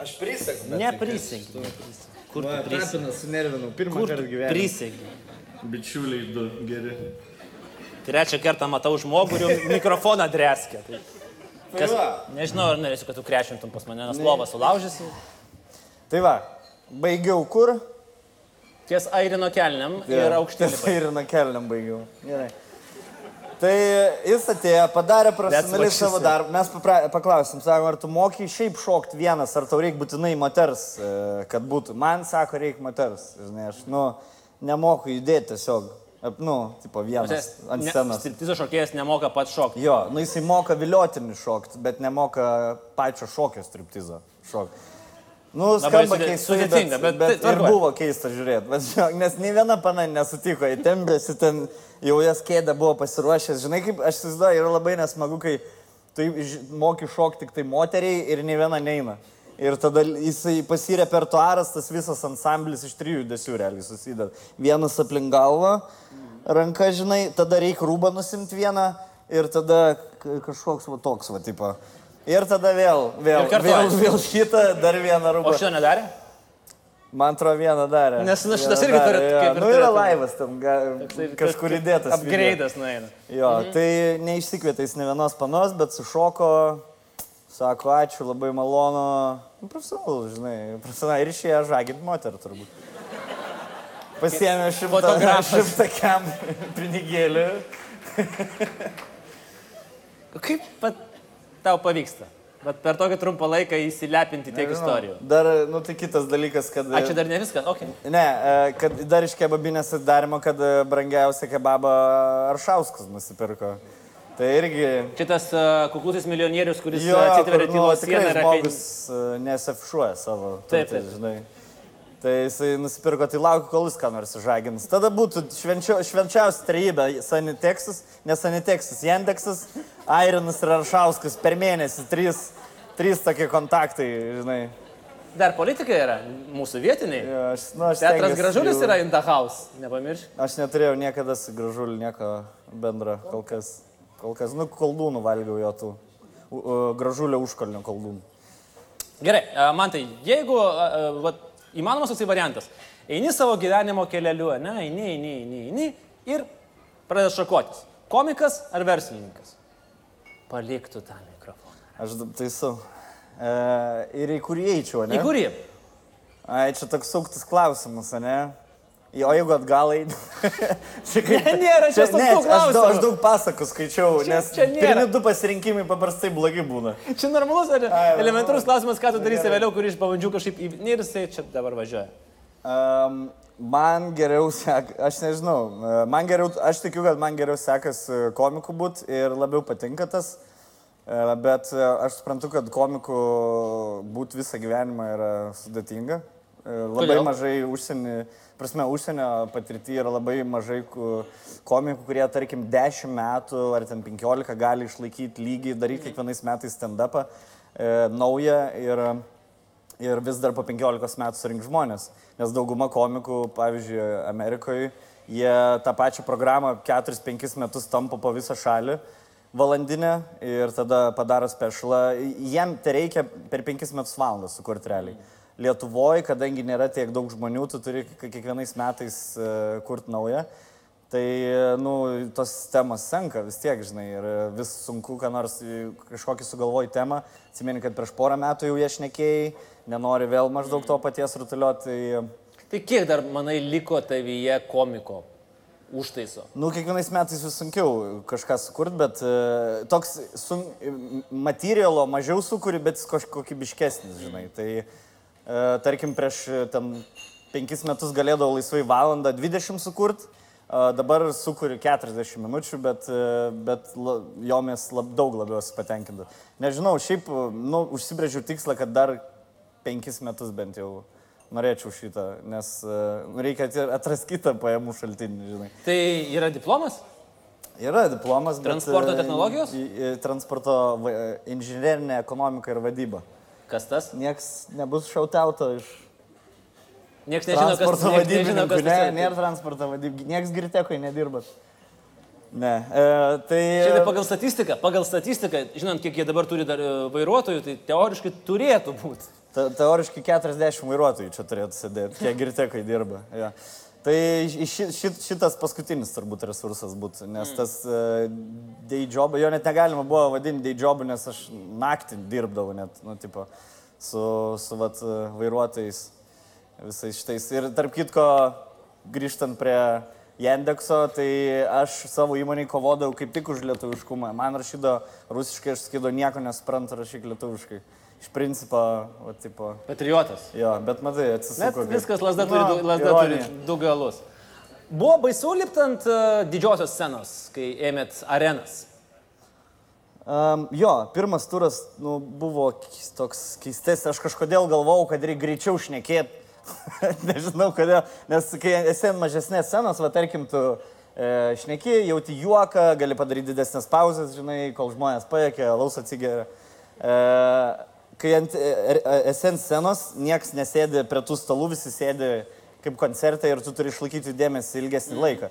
Aš prisiekiu. Neprisegi. Kur tu prisegi? Trapinas sunervinau, pirmą Kur kartą tu gyvenime. prisegi? Bičiuliai du geri. Trečią kartą matau žmogų ir jau mikrofoną dreskia. Tai kas, va. nežinau, ar norėsiu, kad tu krešintum pas mane, nes lovą sulaužysi. Tai va, baigiau kur? Ties airino kelniam ir aukštyn. Tai ir nakelniam baigiau. Gerai. Tai jis atėjo, padarė profesionaliai savo darbą. Mes papra... paklausim, sakom, ar tu mokai šiaip šokti vienas, ar tau reikia būtinai moters, e, kad būtų. Man sako, reikia moters. Žinai, aš, nu, nemoku judėti tiesiog. Nu, tipo vienas ant scenos. Striptizo šokėjas nemoka pats šokti. Jo, nu jisai moka viliotinį šokti, bet nemoka pačio šokio striptizo šokti. Nu, skamba keistai, sudėtinga, bet bet, tai bet ir tvarkoj. buvo keista žiūrėti. Nes nei viena pana nesutiko, įtembėsi ten, jau jas kėdė buvo pasiruošęs. Žinai, kaip aš įsivaizduoju, yra labai nesmagu, kai tu ž- moki šokti tik tai moteriai ir nei viena neina. Ir tada jisai pasirepertuaras, tas visas ansamblis iš trijų judesių realiai susideda. Vienas aplink galvą, ranka, žinai, tada reikia rūbą nusimti vieną ir tada kažkoks va toks va tipo. Ir tada vėl, vėl, Ir vėl, vėl šitą, dar vieną O rūbą. šio nedarė? Man atrodo, vieną darė. Nes, nu, šitas irgi turi- kaip ir Nu, yra laivas tam, ga, kažkur įdėtas. Upgrade'as nueina. Jo, tai neišsikvietė jis ne vienos panos, bet sušoko, sako, ačiū, labai malonu. Nu, Profesionalus, žinai, profesionalai ir išėjo žaginti moterį turbūt. Pasiemė šimtą, šimtą kem pinigėlių. Kaip pat tau pavyksta? Bet per tokį trumpą laiką įsilepinti tiek istorijų. Dar, nu tai kitas dalykas, kad... A, čia dar ne viskas? Ok. Ne, e, kad dar iš kebabinės atidarimo, kad e, brangiausią kebabą Aršauskas nusipirko. Tai irgi... Šitas uh, kuklusis milijonierius, kuris atsitveria nu, tylos sieną apie... žmogus e, nesafišuoja savo. Taip, taip. Žinai. Tai jisai nusipirko, tai laukiu, kol jis ką nors žagins. Tada būtų švenčio, švenčiausia trejybė - Saniteksas, ne Saniteksas, Jendeksas, Airinas ir Aršauskas per mėnesį. Trys, trys tokie kontaktai, žinai. Dar politikai yra, mūsų vietiniai. Jo, Aš, nu, aš Teatras Gražulis jų- yra in the house, nepamiršk. Aš neturėjau niekada su gražuliu nieko bendro, kol kas. Kol kas, nu, koldūnų valgiau jo tų. Gražulio užkalnio koldūnų. Gerai, man tai, jeigu, a, vat, įmanomas toksai variantas, eini savo gyvenimo kelialiu, ne, eini, eini, eini, eini ir pradeda šakotis. Komikas ar verslininkas? Paliktų tą mikrofoną. Aš taisau. E, ir į kurį eičiau, ne? Į kurį? Ai, čia toks suktas klausimas, ne? Jo, jeigu atgalai. čia kaip... Nėra čia suktų ne, aš, daug, klausimų. aš daug pasakų skaičiau, Čia- nes čia pirmi du pasirinkimai paprastai blogi būna. Čia normalus ar Ai, elementarus klausimas, ką tu darysi vėliau, kurį iš pavadžių kažkaip į... Ir jisai čia dabar važiuoja. Um, man geriau sek, aš nežinau, e, man geriau, aš tikiu, kad man geriau sekasi komikų būti ir labiau patinka tas, E, bet e, aš suprantu, kad komikų būti visą gyvenimą yra sudėtinga. Labai Kodėl? mažai užsienį, prasme, užsienio patirty yra labai mažai komikų, kurie, tarkim, 10 metų ar ten 15 gali išlaikyti lygį, daryti kiekvienais metais stand-upą e, naują ir ir vis dar po 15 metų surinkti žmonės. Nes dauguma komikų, pavyzdžiui, Amerikoje, jie tą pačią programą 4-5 metus tampo po visą šalį valandinę ir tada padaro specialą. Jiem tai reikia per 5 metus valandas sukurti realiai. Lietuvoje, kadangi nėra tiek daug žmonių, tu turi kiekvienais metais uh, kurti naują. Tai, nu, tos temos senka vis tiek, žinai, ir vis sunku, ką nors e, kažkokį sugalvoji temą. Atsimeni, kad prieš porą metų jau iešinėkėjai, nenori vėl maždaug to paties rutuliuoti. Tai, Tai kiek dar, manai, liko tavyje komiko užtaiso? nu, kiekvienais metais vis sunkiau kažką sukurti, bet e, toks sun, materialo mažiau sukuri, bet jis kokybiškesnis, žinai. Tai, e, tarkim, prieš e, ten penkis metus galėdavau laisvai valandą 20 sukurti. Dabar sukuriu 40 minučių, bet, e, bet jomis lab, daug labiau esu patenkinta. Nežinau, šiaip, nu, užsibrėžiau tikslą, kad dar penkis metus bent jau norėčiau šitą, nes e, reikia atrasti kitą pajamų šaltinį, žinai. Tai yra diplomas? Yra diplomas. bet, Transporto e, technologijos? Transporto e, inžinerinė ekonomika ir vadyba. Kas tas? Niekas nebus šautauto iš Niekas nežino, kas nežino, vadybininkų. kas Ne, tas nėra transporto vadybininkų. Niekas girtekui nedirbat. Ne. E, tai... Šiaip tai pagal statistiką, pagal statistiką, žinant, kiek jie dabar turi dar e, vairuotojų, tai teoriškai turėtų būti. Ta, teoriškai 40 vairuotojų čia turėtų sėdėti, kiek girtekai dirba. Ja. Tai ši, ši, šitas paskutinis turbūt resursas būtų, nes tas uh, day job, jo net negalima buvo vadinti day jobu, nes aš naktį dirbdavau net, nu, tipo, su, su vat, e, vairuotojais visais šitais. Ir tarp kitko, grįžtant prie Jandekso, tai aš savo įmonį kovodavau kaip tik už lietuviškumą. Man rašydavo rusiškai, aš sakydavau, nieko nesuprantu, rašyk lietuviškai. Iš principo, o tipo, Patriotas. jo, bet matai, atsisuko. kaip- viskas, lasda, turi, du, lasda turi du galus. Buvo baisu liptant uh, didžiosios scenos, kai ėmėt arenas. Um, jo, pirmas turas nu, buvo toks keistas, aš kažkodėl galvojau, kad reikia greičiau šnekėti. Nežinau kodėl, nes kai esi ant mažesnės scenos, va tarkim, tu e, šneki, jauti juoką, gali padaryti didesnės pauzes, žinai, kol žmonės paėkia, laus atsigeria. E, kai ant, e, e, esi ant scenos, niekas nesėdi prie tų stalų, visi sėdi kaip koncerte ir tu turi išlaikyti dėmesį ilgesnį laiką.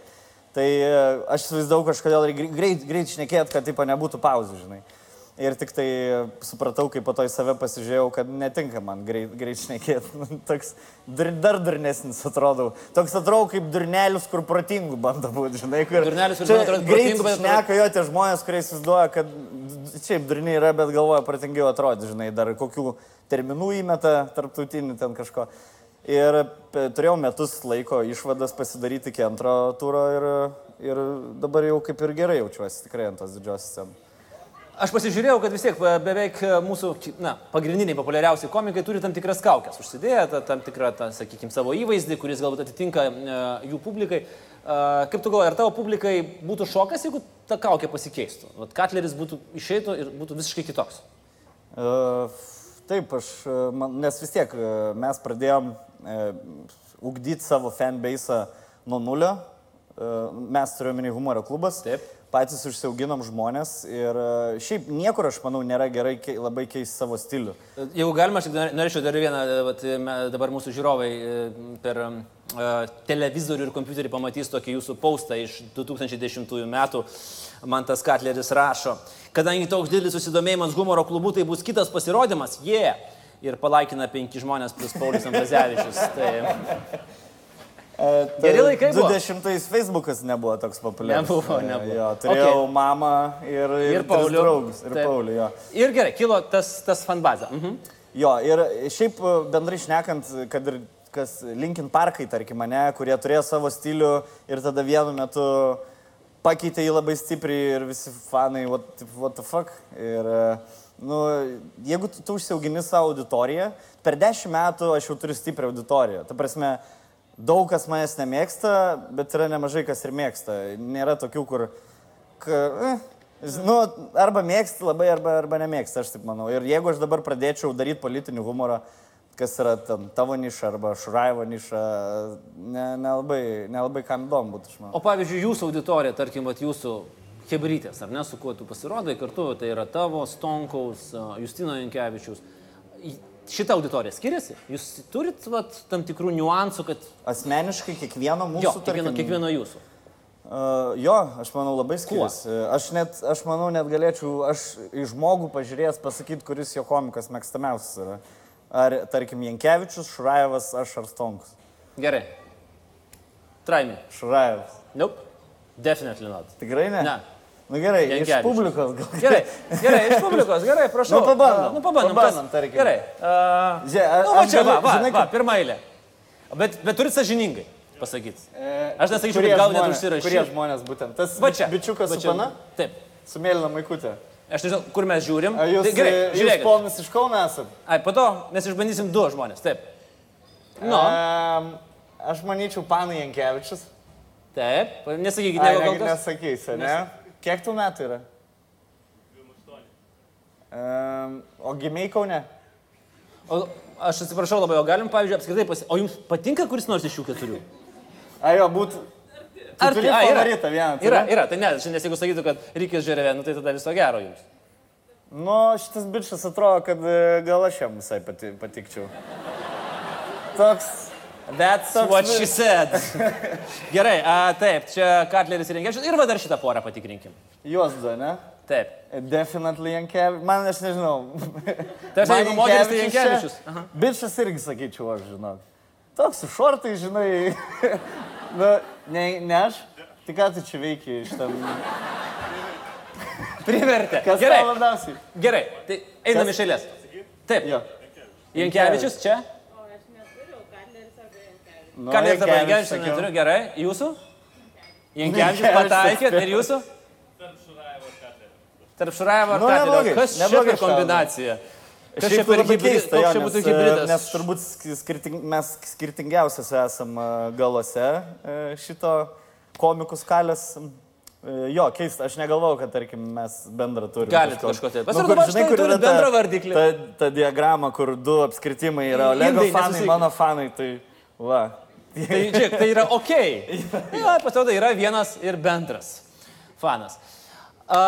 Tai e, aš įsivaizdavau kažkodėl reikia greit, greit šnekėt, kad taip nebūtų pauzų, žinai. Ir tik tai supratau, kai po to į save pasižiūrėjau, kad netinka man greit, greit šnekėti. Toks dur, dar durnesnis atrodau. Toks atrodau kaip durnelis, kur protingų bando būti, žinai. Kur, Durnelis, kuris Čia bando atrodyt greit protingu, bet atrodo- šneka jo tie žmonės, kurie įsivaizduoja, kad šiaip durniai yra, bet galvoja protingiau atrodyti, žinai, dar kokių terminų įmeta tarptautinį ten kažko. Ir turėjau metus laiko išvadas pasidaryti iki antro turo ir, ir dabar jau kaip ir gerai jaučiuosi tikrai ant tos didžiosios scenos. Aš pasižiūrėjau, kad vis tiek beveik e, mūsų na, pagrindiniai populiariausi komikai turi tam tikras kaukės. Užsidėję ta, tam tikrą, ta, sakykime, savo įvaizdį, kuris galbūt atitinka e, jų publikai. E, kaip tu galvoji, ar tavo publikai būtų šokas, jeigu ta kaukė pasikeistų? Vat Katleris būtų išeitų ir būtų visiškai kitoks. E, Taip, aš, e, man, nes vis tiek e, mes pradėjom e, ugdyti savo fanbase nuo nulio. E, mes turėjome humoro klubas. Taip. Patys užsiauginom žmonės ir e, šiaip niekur, aš manau, nėra gerai kei, labai keisti savo stilių. E, Jeigu galima, aš tik nor- norėčiau dar vieną, e, vat, dabar mūsų žiūrovai per e, televizorių ir kompiuterį pamatys tokį jūsų paustą iš 2010 metų. Man tas Katleris rašo, kadangi toks didelis susidomėjimas humoro klubu, tai bus kitas pasirodymas, jie. Yeah. Ir palaikina penki žmonės plus Paulius Ambrazevičius. Tai... E, Geri laikai buvo. 20-ais Facebookas nebuvo toks populiarus. Nebuvo, nebuvo. Jo, turėjau Okay. mamą ir, ir, Ir Paulių. draugus. Ir. Paulių, jo. Ir gerai, kilo tas, tas fanbazė. Mhm. Jo, ir šiaip e, bendrai šnekant, kad ir kas Linkin Parkai, tarkim, mane, kurie turėjo savo stilių ir tada vienu metu pakeitė jį labai stipriai ir visi fanai, what, what the fuck. Ir, e, nu, jeigu tu, tu užsiaugini savo auditoriją, per dešimt metų aš jau turiu stiprią auditoriją. Ta prasme, daug kas manęs nemėgsta, bet yra nemažai kas ir mėgsta. Nėra tokių, kur... Ka, eh, Nu, arba mėgsti labai, arba, arba nemėgsti, aš taip manau. Ir jeigu aš dabar pradėčiau daryti politinį humorą, kas yra ten tavo niša arba Šuraivo niša, ne- nelabai ne nelabai kam įdomu būtų, aš manau. O pavyzdžiui, jūsų auditorija, tarkim, vat, jūsų hebrytės, ar ne, su kuo tu pasirodai kartu, tai yra tavo, Stonkaus, Justino Jankevičius. Šitą auditoriją skiriasi? Jūs turit vat, tam tikrų niuansų, kad... Asmeniškai kiekvieno mūsų... Jo, kiekvieno, kiekvieno jūsų. Uh, jo, aš manau labai skiriasi. Aš, net, aš manau, net galėčiau, aš į žmogų pažiūrėjęs pasakyti, kuris jo komikas mėgstamiausias yra. Ar, tarkim, Jankievičius, Šuraevas, aš ar Stonkus. Gerai. Try me. Šuraevas. Nope. Definitely not. Tikrai ne? Ne. Nu gerai, iš Jankevičius. publikos gal. Gerai, gerai, iš publikos, gerai, prašau. Nu, pabandom. A, Nu, pabandom. Pabandom, kas- tarkim. Gerai. Uh, Žiūrėk, a- nu, va čia, va, galiu- va, žinai, va, pirmą eilę. Bet, bet turit sažiningai pasakyti. E, Aš nesakyčiau, kad gal net žmonės- užsirašyti. Kurie žmonės būtent? Tas Va čia. bičiukas va su čia. pana? Taip. Su mėlyna maikutė. Aš nežinau, kur mes žiūrim. Ar jūs, tai, gerai, e, jūs žiūrėkit. ponas iš Kauno esat? Ai, po to mes išbandysim du žmonės. Taip. Nu, Um, aš manyčiau, pana Jankievičius. taip. Nesakykit, Ai, nieko ne, nesakysi, ne? Kiek tų metų yra? Um, o gimiai Kaune? O aš atsiprašau labai, o galim, pavyzdžiui, apskritai pasi... O jums patinka kuris nors iš šių keturių? A jo, būtų. Ar turi yra? favoritą vieną. turi? Yra, yra, tai ne, šiandien jeigu sakytų, kad reikės žiūrėvė, nu tai tada viso gero jums. Nu, šitas bičias atrodo, kad e, gal aš jam visai pati, patikčiau. Toks. That's Toks what she said. Gerai, a, taip, čia Katleris ir Jankievičius. Ir va dar šitą porą patikrinkim. Juos du, ne? Taip. Definitely Jankievičius. Man aš nežinau. Tai aš Man jeigu moteris, tai Jankievičius. Bičias irgi sakyčiau, aš žinau. Toks su šortai, žinai. nu, ne, ne aš. Tai ką tu čia veikiai iš tam? Privertė. Kas Gerai, labiausiai? gerai. Tai einam iš eilės. Taip. Jo. Jankievičius čia. O aš neturiu, Katleris arba Jankevičius. Nu, arba Jankevičius Jankievičius neturiu. Gerai. Jūsų? Jankievičius pataikėt. Ir jūsų? Tarp Šuraevo ir Nu, neblogai, Kas čia per kombinacija? Kas čia per keista, koks čia būtų e, hybridas? Nes turbūt sk- skirting, mes skirtingiausias esam e, galuose e, šito komikų skalės. Jo, keista, aš negalvojau, kad, tarkim, mes bendrą turime. Galit kažko tai. Pasirodo, va, štai turit bendrą vardiklį. Ta, ta diagrama, kur du apskritimai yra Olego fanai, mano fanai, tai va. Tai, žiūrėk, tai yra ok. Ja, pasirodo, yra vienas ir bendras fanas. A,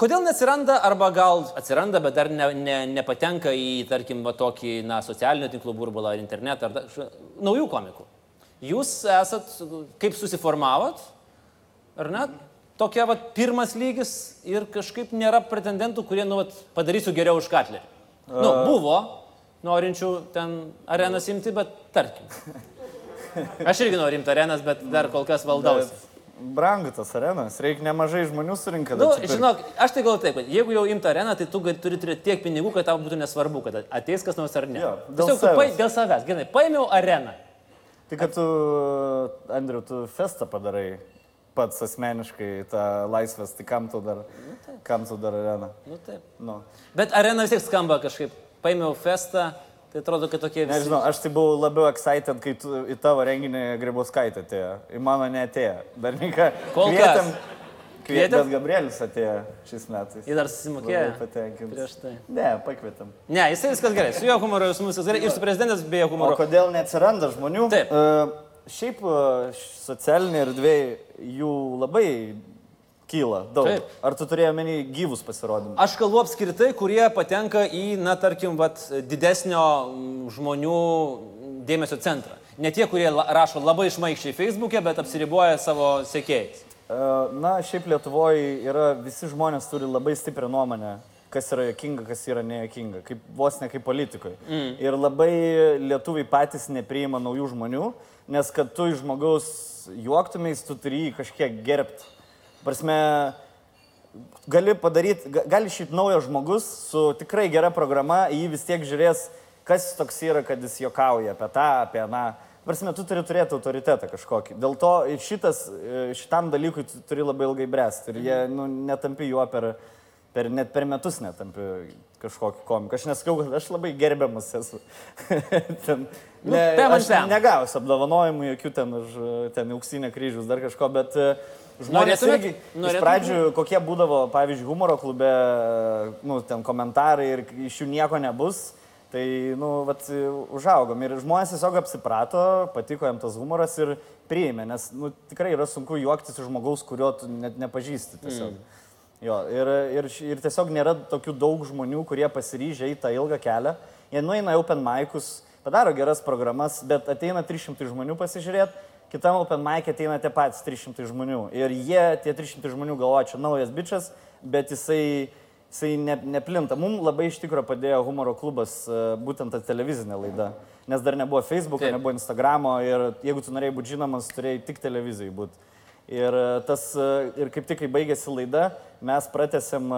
kodėl neatsiranda, arba gal atsiranda, bet dar ne, ne, nepatenka į, tarkim, va, tokį, na, socialinio tinklo burbulą ar internetą, ar da, š- naujų komikų? Jūs esat, kaip susiformavot, ar ne? Tokia, va, pirmas lygis ir kažkaip nėra pretendentų, kurie, nu, va, padarysiu geriau už Katlerį. Nu, buvo norinčių ten arenas imti, bet tarkim. Aš irgi noriu imti arenas, bet dar kol kas valdausi. Brangu tas arenas, reikia nemažai žmonių surinkti. Nu, žinok, aš tai galvoju taip, kad jeigu jau imti areną, tai tu turi turėti tiek pinigų, kad tau būtų nesvarbu, kad ateis kas nors ar ne. Jo, dėl Tiesiog savęs. pai, dėl savęs. Gerai, paėmiau areną. Tai kad tu, Andriu, tu festą padarai pats asmeniškai tą laisvės, tai kam tu dar, kam tu dar areną? Nu, taip. Nu. Bet arena vis tiek skamba kažkaip. Paėmiau festą, tai atrodo, kad tokie visi. Nežinau, aš tai buvau labiau excited, kai tu į tavo renginį Grybauskaitė atėjo. Į mano neatėjo. Dar neką. Kol kas. Kvietėm, Kvietėm? bet Gabrielis atėjo šiais metais. Jis dar susimokėjo. Patenkintas. Prieš tai. Ne, pakvietėm. Ne, jisai viskas gerai. Su jo humoru, su mūsų viskas gerai. Ir su prezidentas beje O humoru. kodėl neatsiranda žmonių? Taip. E, šiaip e, socialinė erdvė jų labai kyla daug. Taip. Ar tu turėjai menį gyvus pasirodymus? Aš kalbu apskritai, kurie patenka į, na, tarkim, vat, didesnio mm, žmonių dėmesio centrą. Ne tie, kurie rašo labai išmaikščiai Facebook'e, bet apsiriboja savo sekėjais. E, Na, šiaip Lietuvoje yra, visi žmonės turi labai stiprią nuomonę, kas yra jokinga, kas yra nejokinga, kaip, vos ne kaip politikoje. Mm. Ir labai lietuviai patys nepriima naujų žmonių, nes kad tu iš žmogaus juoktumės, tu turi jį kažkiek gerbti. Prasme, gali padaryti, ga- gali šiaip naujas žmogus su tikrai gera programa, jį vis tiek žiūrės, kas jis toks yra, kad jis juokauja apie tą, apie aną. Prasme, tu turi turėti autoritetą kažkokį. Dėl to šitas, e, šitam dalykui tu turi labai ilgai bręsti. Ir jie nu, netampi juo per, per, net per metus netampi kažkokį komiką. Aš neskau, kad aš labai gerbiamas esu. ten, Nu, ne, ant aš pem. negausiu apdovanojimų, jokių ten už ten auksinę kryžius, dar kažko, bet e, žmonės irgi iš pradžių kokie būdavo, pavyzdžiui, humoro klube, nu, ten komentarai ir iš jų nieko nebus, tai, nu, vat, užaugom. Ir žmonės tiesiog apsiprato, patiko jam tas humoras ir priėmė, nes, nu, tikrai yra sunku juoktis iš žmogaus, kurio tu net nepažįsti tiesiog. Mm. Jo, ir, ir, ir tiesiog nėra tokių daug žmonių, kurie pasiryžę į tą ilgą kelią. Jie nueina į open maikus, padaro geras programas, bet ateina 300 žmonių pasižiūrėti, kitam open mic ateina tie patys 300 žmonių. Ir jie, tie 300 žmonių galvoja, čia naujas bičias, bet jisai, jisai ne, neplinta. Mums labai iš tikrųjų padėjo humoro klubas, e, būtent ta televizinė laida. Nes dar nebuvo Facebook'o, Taip. nebuvo Instagramo ir jeigu tu norėjai būti žinomas, turėjai tik televizijai būti. Ir, e, tas, e, ir kaip tik, kai baigėsi laida, mes pratęsėm,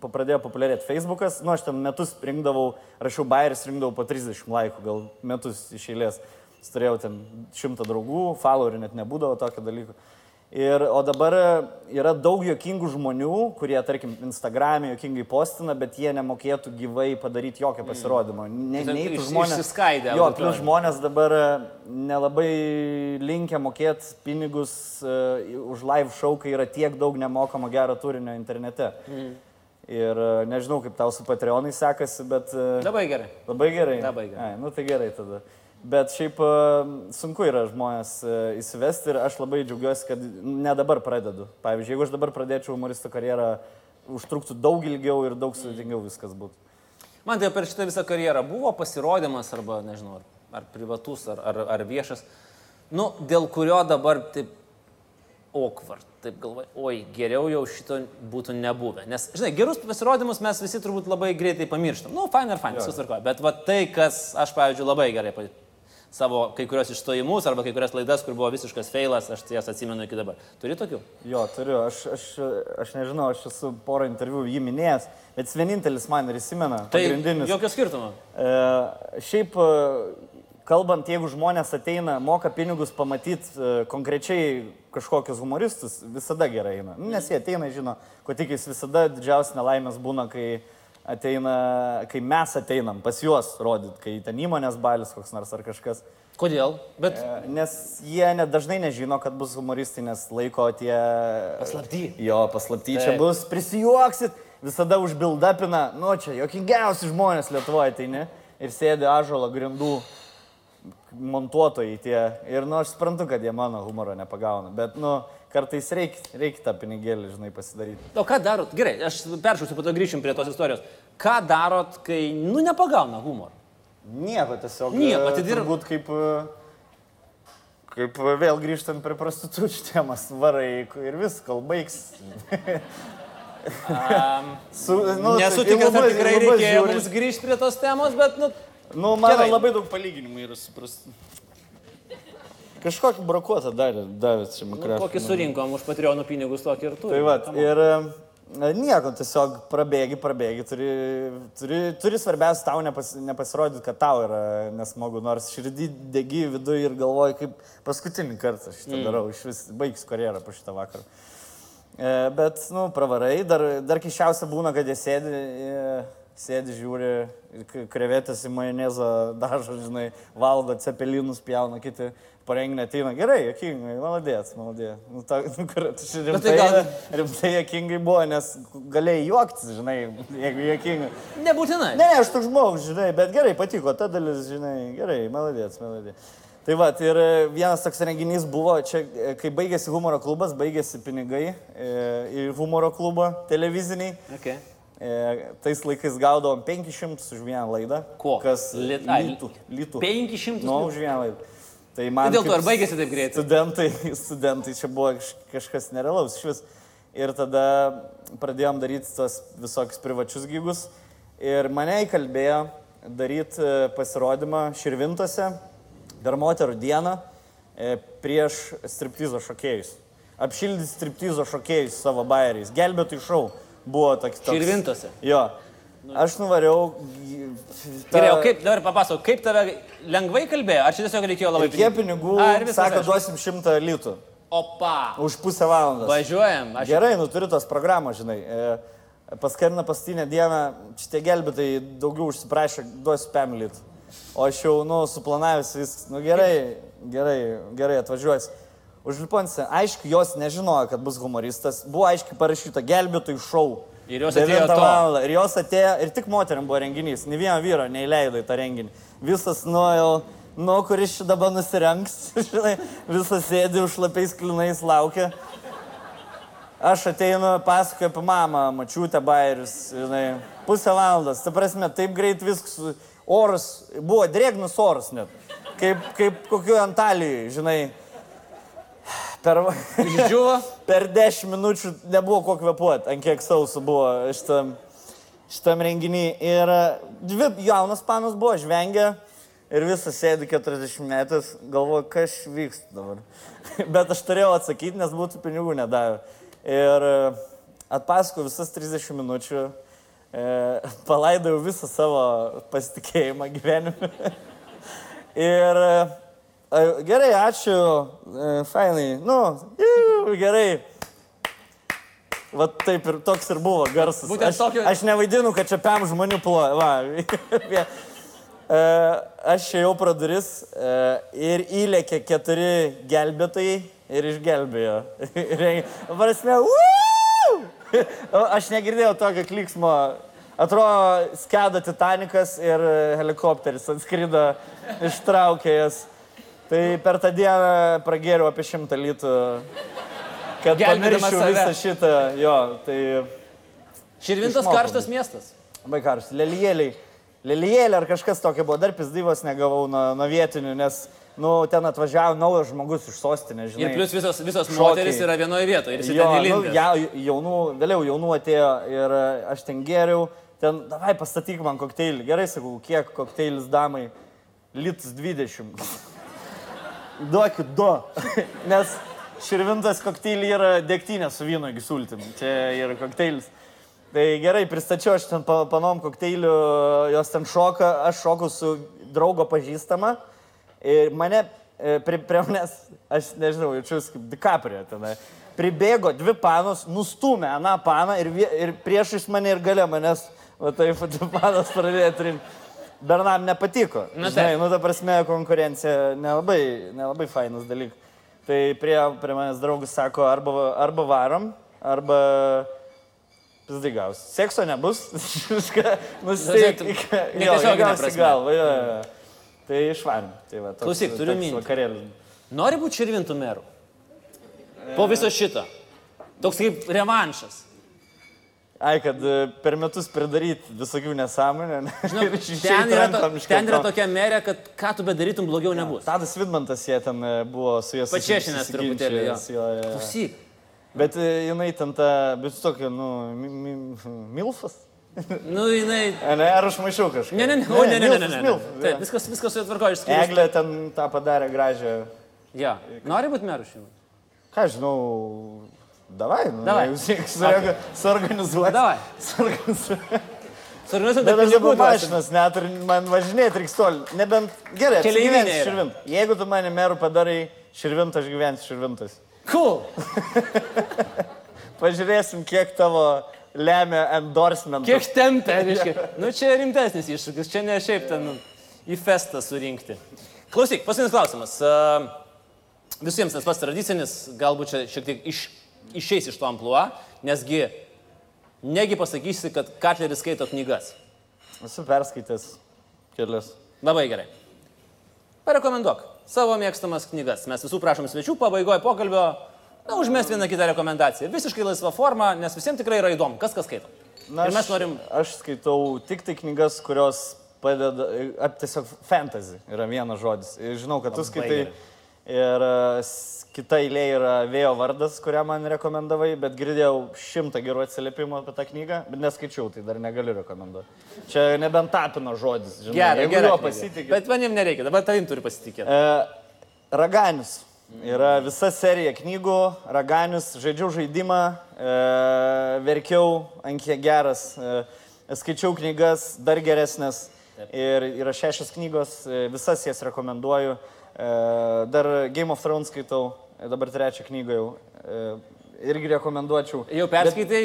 pradėjo populiarėti Facebookas. Nu, aš ten metus rinkdavau, rašiau bairis, rinkdavau po 30 laikų, gal metus iš eilės. Turėjau ten šimtą draugų, followerių net nebūdavo tokio dalyko. Ir, o dabar yra daug jokingų žmonių, kurie, tarkim, Instagram'e jokingai postina, bet jie nemokėtų gyvai padaryti jokio pasirodymo. Ne, neitų iš- žmonės. išsiskaidę Jo, plus žmonės dabar e, nelabai linkę mokėti pinigus uh, už live show, kai yra tiek daug nemokamo gero turinio internete. Mm. Ir e, nežinau, kaip tau su Patreonai sekasi, bet... e, Labai gerai. Labai gerai. Labai gerai. Ai, nu tai gerai tada. Bet šiaip e, sunku yra žmonės e, įsivesti ir aš labai džiaugiuosi, kad ne dabar pradedu. Pavyzdžiui, jeigu aš dabar pradėčiau humoristo karjerą, užtruktų daug ilgiau ir daug sudėtingiau viskas būtų. Man tai per šitą visą karjerą buvo pasirodymas arba, nežinau, ar, ar privatus, ar, ar, ar viešas, nu, dėl kurio dabar taip awkward, taip galvoju, oi, geriau jau šito būtų nebuvę. Nes, žinai, gerus pasirodymus mes visi turbūt labai greitai pamirštam. Nu, fine ir fine, viskas tvarkoja. Bet va tai, kas aš, pavyzdžiui, labai gerai savo kai kurios išstojimus arba kai kurias laidas, kur buvo visiškas feilas, aš jas atsimenu iki dabar. Turi tokių? Jo, turiu. Aš, aš, aš nežinau, aš esu porą interviu jį minėjęs, bet jis vienintelis man ir įsimena. Tai pagrindinis. jokio skirtumo. E, šiaip, e, kalbant, jeigu žmonės ateina, moka pinigus pamatyti e, konkrečiai kažkokius humoristus, visada gerai eina. Nu, Nes jie ateina, žino, ko tikis visada didžiausias nelaimės būna, kai, ateina, kai mes ateinam pas juos rodyti, kai ten įmonės balis koks nors ar kažkas. Kodėl? Bet E, Nes jie net dažnai nežino, kad bus humoristai, nes laiko tie... Paslapty. Jo, paslapty čia Taip. bus, prisijuoksit, visada užbildapina, nu čia jokingiausi žmonės Lietuvoje, tai ne? Ir sėdi ažalo grindų montuotojai tie. Ir, nu, aš suprantu, kad jie mano humoro nepagauna, bet, nu, kartais reikia reik tą pinigėlį, žinai, pasidaryti. O ką darot? Gerai, aš peršausiu, po to grįšim prie tos istorijos. Ką darot, kai, nu, nepagauna humoro? Nieko tiesiog. Nieko, e, atidirb- Turbūt kaip... e, Kaip e, vėl grįžtant prie prostitučių temas, varai ir vis, kol baigs. Su, nu, Nesu taip, į tikras, į tikrai reikėjo mums grįžti prie tos temos, bet, nu, Nu, man Gerai. labai daug palyginimų yra suprasti. Kažkokį brokuotą darė, davė čia nu mikrofą. kokį surinkom už Patreonų pinigus tokį ir tu. Tai va, ir e, nieko, tiesiog prabėgi, prabėgi, turi, turi, turi svarbiausia tau nepas, nepasirodyti, kad tau yra nesmagu, nors širdį degi viduje ir galvoji, kaip paskutinį kartą šitą mm. darau, iš vis baigs karjerą po šitą vakarą. E, bet, nu, pravarai, dar, dar kišiausia būna, kad jie sėdi, e, sėdi, žiūri, krevetės į majonezą dažo, žinai, valgo, cepelinus pjauna, kiti parenginė ateina. Gerai, jokingai, maladės, maladės. Nu, ta, nu, kur, tu čia Bet tai rimtai, gal- rimtai jokingai buvo, nes galėjai juoktis, žinai, jeigu jokingai. Nebūtinai. Ne, aš toks žmogus, žinai, bet gerai, patiko ta dalis, žinai, gerai, maladės, maladės. Tai va, ir e, vienas toks renginys buvo, čia, e, kai baigėsi humoro klubas, baigėsi pinigai e, į humoro klubą televiziniai. Okay. E, tais laikais gaudavom 500 už vieną laidą. Ko? Kas Lit- ai, litų. litų. 500 Nu, už vieną laidą. Tai man Tai dėl to ir baigėsi taip greitai. Studentai, studentai čia buvo kaž- kažkas nerealaus iš vis. Ir tada pradėjom daryti tos visokius privačius gygus. Ir mane įkalbėjo daryti pasirodymą Širvintose per moterų dieną e, prieš striptizo šokėjus. Apšildyti striptizo šokėjus savo bairiais. Gelbėtų šau buvo toks. toks Širvintose? Jo. Aš nuvariau. tą- Gerai, o kaip, dabar papasakok, kaip tave lengvai kalbėjo, ar čia tiesiog reikėjo labai Kiek pinigų, A, sako, duosim šimtą litų Opa. už pusę valandos. Važiuojam. Aš... Gerai, nu turi tos programos, žinai. E, Paskambina pastinę dieną, šitie gelbėtai daugiau užsiprašė, duosiu pemlit. O aš jau, nu, suplanavęs viskas. Nu gerai, gerai, gerai, atvažiuosi. Užliponsi, aišku, jos nežinojo, kad bus humoristas. Buvo aiškiai parašyta gelbėtojų šou. Ir jos atėjo 9 to. valandą. Ir jos atėjo, ir tik moteriam buvo renginys. Ne vieno vyro neįleido į tą renginį. Visas, nu, jau, nu, kuris čia dabar nusirengs, žinai, visas sėdi už lapiais klinais laukia. Aš ateinu, pasakoju apie mamą, mačiutę bairius, žinai, pusę valandos. Ta prasme, taip greit viskas, oras, buvo drėgnas oras net. Kaip, kaip kokiu Antalijai, žinai. Per, Išdžiuvo. per 10 minučių nebuvo ko kvepuoti, ant kiek sausų buvo šitam, šitam renginį. Ir e, dvi jaunas panas buvo, žvengia ir visas sėdi 40 metais, galvoju, kas vyksta dabar. Bet aš turėjau atsakyti, nes būtų pinigų nedavę. Ir e, atpasakojau visas 30 minučių, e, palaidojau visą savo pasitikėjimą gyvenime. Ir e, gerai, ačiū, e, fainai, nu, iu, gerai. Vat taip ir toks ir buvo garsas. Būtent aš, tokio- aš nevaidinu, kad čia pem žmonių ploja. Va. E, aš ėjau pro duris e, ir įlėkė keturi gelbėtojai ir išgelbėjo. Prasme, Aš negirdėjau tokio kliksmo. Atrodo, skeda Titanikas ir helikopteris atskrido, ištraukė jas. Tai per tą dieną pragėriau apie šimtą litų, kad Gelbėdamas pamirščiau save. visą šitą. Jo, tai Širvintas Išmokau karštas miestas. labai karštas. Lelijėliai. Lelijėlė ar kažkas tokio buvo, dar pizdyvos negavau nuo, nuo vietinių, nes, nu, ten atvažiavo naujas žmogus iš sostinės, žinai. Ir plus visos, visos šokiai. moteris yra vienoje vietoje. Ir jis Jo, ten nu, įlindęs. ja, jaunų, vėliau jaunų atėjo ir e, aš ten geriau, ten, davai pastatyk man kokteilį. Gerai sakau, kiek kokteilis damai? Litus 20. Duokit du. Nes širvintas kokteilį yra degtinė su vynogi sultim. Čia yra kokteilis. Tai gerai, pristačiau aš ten pa- panom kokteiliu, jos ten šoka, aš šoku su draugo pažįstama. Ir mane, e, prie, prie manęs, aš nežinau, jaučiuosi kaip DiCaprio tenai. Pribėgo dvi panos, nustumė aną paną ir, ir priešais mane ir gale manęs, o taip, dvi panos pradėjo trinti. Bernam nepatiko. Na Žinai, taip. nu ta prasme, konkurencija nelabai, nelabai fainas dalykas. Tai prie, prie manęs draugas sako, arba, arba varom, arba pizdigaus. Sekso nebus, viską nusteik. Nu, netiesiogine gausi galvą, jo, jo. Tai išvarim. Tai va, toks, Klausyk, turiu. Vakarėlis. Nori būti širvintų merų. Po viso šito. Toks kaip revanšas. Ai, kad e, per metus pridaryti visokių nesąmonę. ne? Žinau, ten, yra to, ten yra tokia merė, kad ką tu bedarytum, blogiau nebus. Tadas Vidmantas jie ten e, buvo su jais. Pačiešinęs truputėlį. Klausyk. Bet e, jinai ten ta, bet su tokia, nu, mi, mi, milfas. Nu, jinai. Ne, ar aš maišiau kažką? Ne, ne, ne, o, ne, ne, ne, ne, ne. milf, Taip, viskas, viskas su atvarko išskyrus. Eglė ten tą padarė gražią. Ja. Nori būti merų šeimai? Ką žinau, davai, nu, Davai. jeigu siek suorga- suorganizuoti. Davai. Suorganizuoti. Suorganizuoti Bet aš jau mašinas net ir man važinėti reiks toli. Nebent gerai, Keleivinė apsigyvensi yra. širvint. Jeigu tu mane merų padarai širvintą, aš gyvensiu širvintas. Cool. Pažiūrėsim, kiek tavo lemia endorsement. Kiek tempia, reiškia. Nu, čia rimtesnis iššūkis, čia ne šiaip ten į festą surinkti. Klausyk, paskutinis klausimas. A, Visiems tas pats tradicinis, galbūt čia šiek tiek iš, išeis iš to ampluo, nesgi negi pasakysi, kad Katleris skaito knygas. Esu perskaitęs kelias. Labai gerai. Parekomenduok savo mėgstamas knygas. Mes visų prašom svečių pabaigoje pokalbio, na, užmest vieną kitą rekomendaciją. Visiškai laisva forma, nes visiems tikrai yra įdomu, kas kas skaito. Na, Ir mes aš- norim Aš skaitau tik tai knygas, kurios padeda, ap, tiesiog fantasy yra vienas žodis. Ir žinau, kad tu Labai skaitai. gerai. Ir e, kita eilė yra Vėjo vardas, kurią man rekomendavai, bet girdėjau šimtą gerų atsiliepimų apie tą knygą, bet neskaičiau, tai dar negaliu rekomenduoti. Čia nebent tapino žodis, žinai. Gerai, gerai. pasitikė. Bet manim nereikia, dabar tavim turi pasitikėti. E, Raganis. Yra visa serija knygų, Raganis, žaidžiau žaidimą, e, verkiau, ant kiek geras, e, skaičiau knygas, dar geresnės. Ir yra šešios knygos, e, visas jas rekomenduoju. E, dar Game of Thrones skaitau, e, dabar trečią knygą jau. E, irgi rekomenduočiau. Jau perskaitai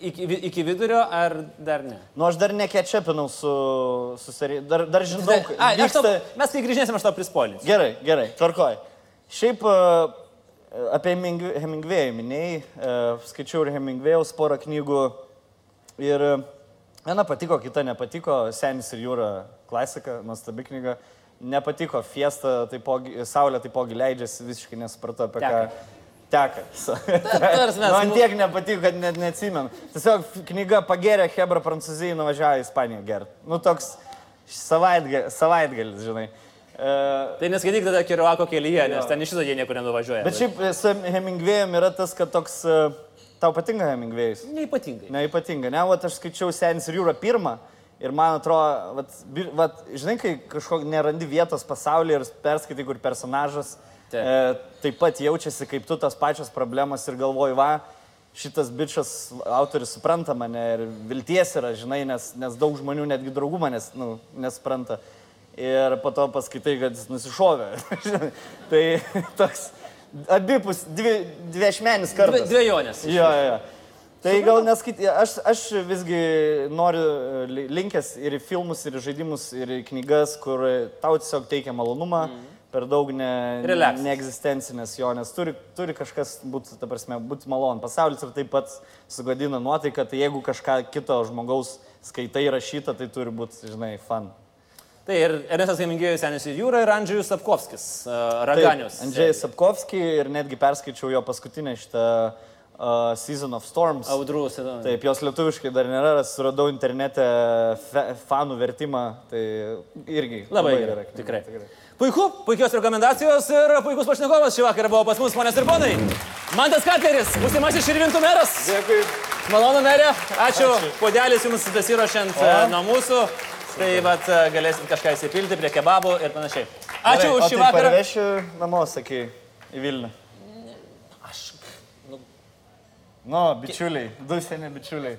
iki, vi- iki vidurio ar dar ne? Nu, aš dar nekečepinau su, su serija. Dar, dar žinau, A, aš tau, vyksta- mes kai grįžėsim, aš tau prispolinsiu. Gerai, gerai, tvarkoj. Šiaip apie Heming- Hemingway'ų minėjai, skaičiau ir Hemingway'aus porą knygų ir viena patiko, kita nepatiko, Senis ir Jūra klasika, nuostabi knyga. Nepatiko Fiesta, taipogi, Saulė taipogi leidžiasi, visiškai nesupratau apie ką. Teka. Tars mes- Man tiek nepatiko, kad net neatsimenu. Tiesiog knyga pagėrė Hebra Prancūzijai, nuvažiavo į Ispaniją gert. Nu toks savaitgalis, savaitgalis žinai. E, Tai neskaityk tada Kiruako kelyje, nes ten iš viso jie niekur nenuvažiuoja. Bet šiaip e, su Hemingway'um yra tas, kad toks... e, Tau patinka Hemingway'us? Neipatingai. Neipatinga. Ne, vat aš skaičiau Senis ir Jūra pirmą ir man atrodo, vat, vat, žinai, kai kažkokio nerandi vietos pasaulyje ir perskaitai, kur personažas Taip. e, taip pat jaučiasi kaip tu tas pačios problemas ir galvoji, va, šitas bičias autoris supranta mane ir vilties yra, žinai, nes, nes daug žmonių, netgi draugų manęs nu, nesupranta. Ir po to paskaitai, kad jis nusišovė. tai toks abipus, dvi, dviešmenis Dvi, kartas. dviejonės. Jo, jo, jo. Tai gal neskaityti, aš, aš visgi noriu e, li- linkęs ir į filmus, ir į žaidimus, ir į knygas, kur tau tiesiog teikia malonumą, mm. per daug ne, Relax. neegzistencinės jo, nes turi, turi kažkas būti, ta prasme, būti malon. Pasaulis ir taip pat sugadina nuotaiką, tai jeigu kažką kito žmogaus skaitai rašytą, tai turi būti, žinai, fan. Tai ir Ernestas Kaimingėjus Senis į jūrą ir Andžius Sapkovskis, uh, Raganius. Andžiai Sapkovski ir netgi perskaičiau jo paskutinę šitą uh, Season of Storms. Audrus. Taip, jos lietuviškai dar nėra, suradau internete fe, fanų vertimą, tai irgi Labai gerai, tikrai. Puiku, puikios rekomendacijos ir puikus pašnekovas šį vakarą buvo pas mus, ponės ir ponai. Mantas Katleris, būsimasis Širvintų meras. Dėkui. Malonu, merė. Ačiū. Podelis jums besirošiant e, nuo mūsų. Tai vat, e, galėsit kažką įsipilti prie kebabų ir panašiai. Ačiū už šį tai vakarą. Parvešiu namo, sakai, į Vilnių. Aš. Nu, bičiuliai, du seni bičiuliai.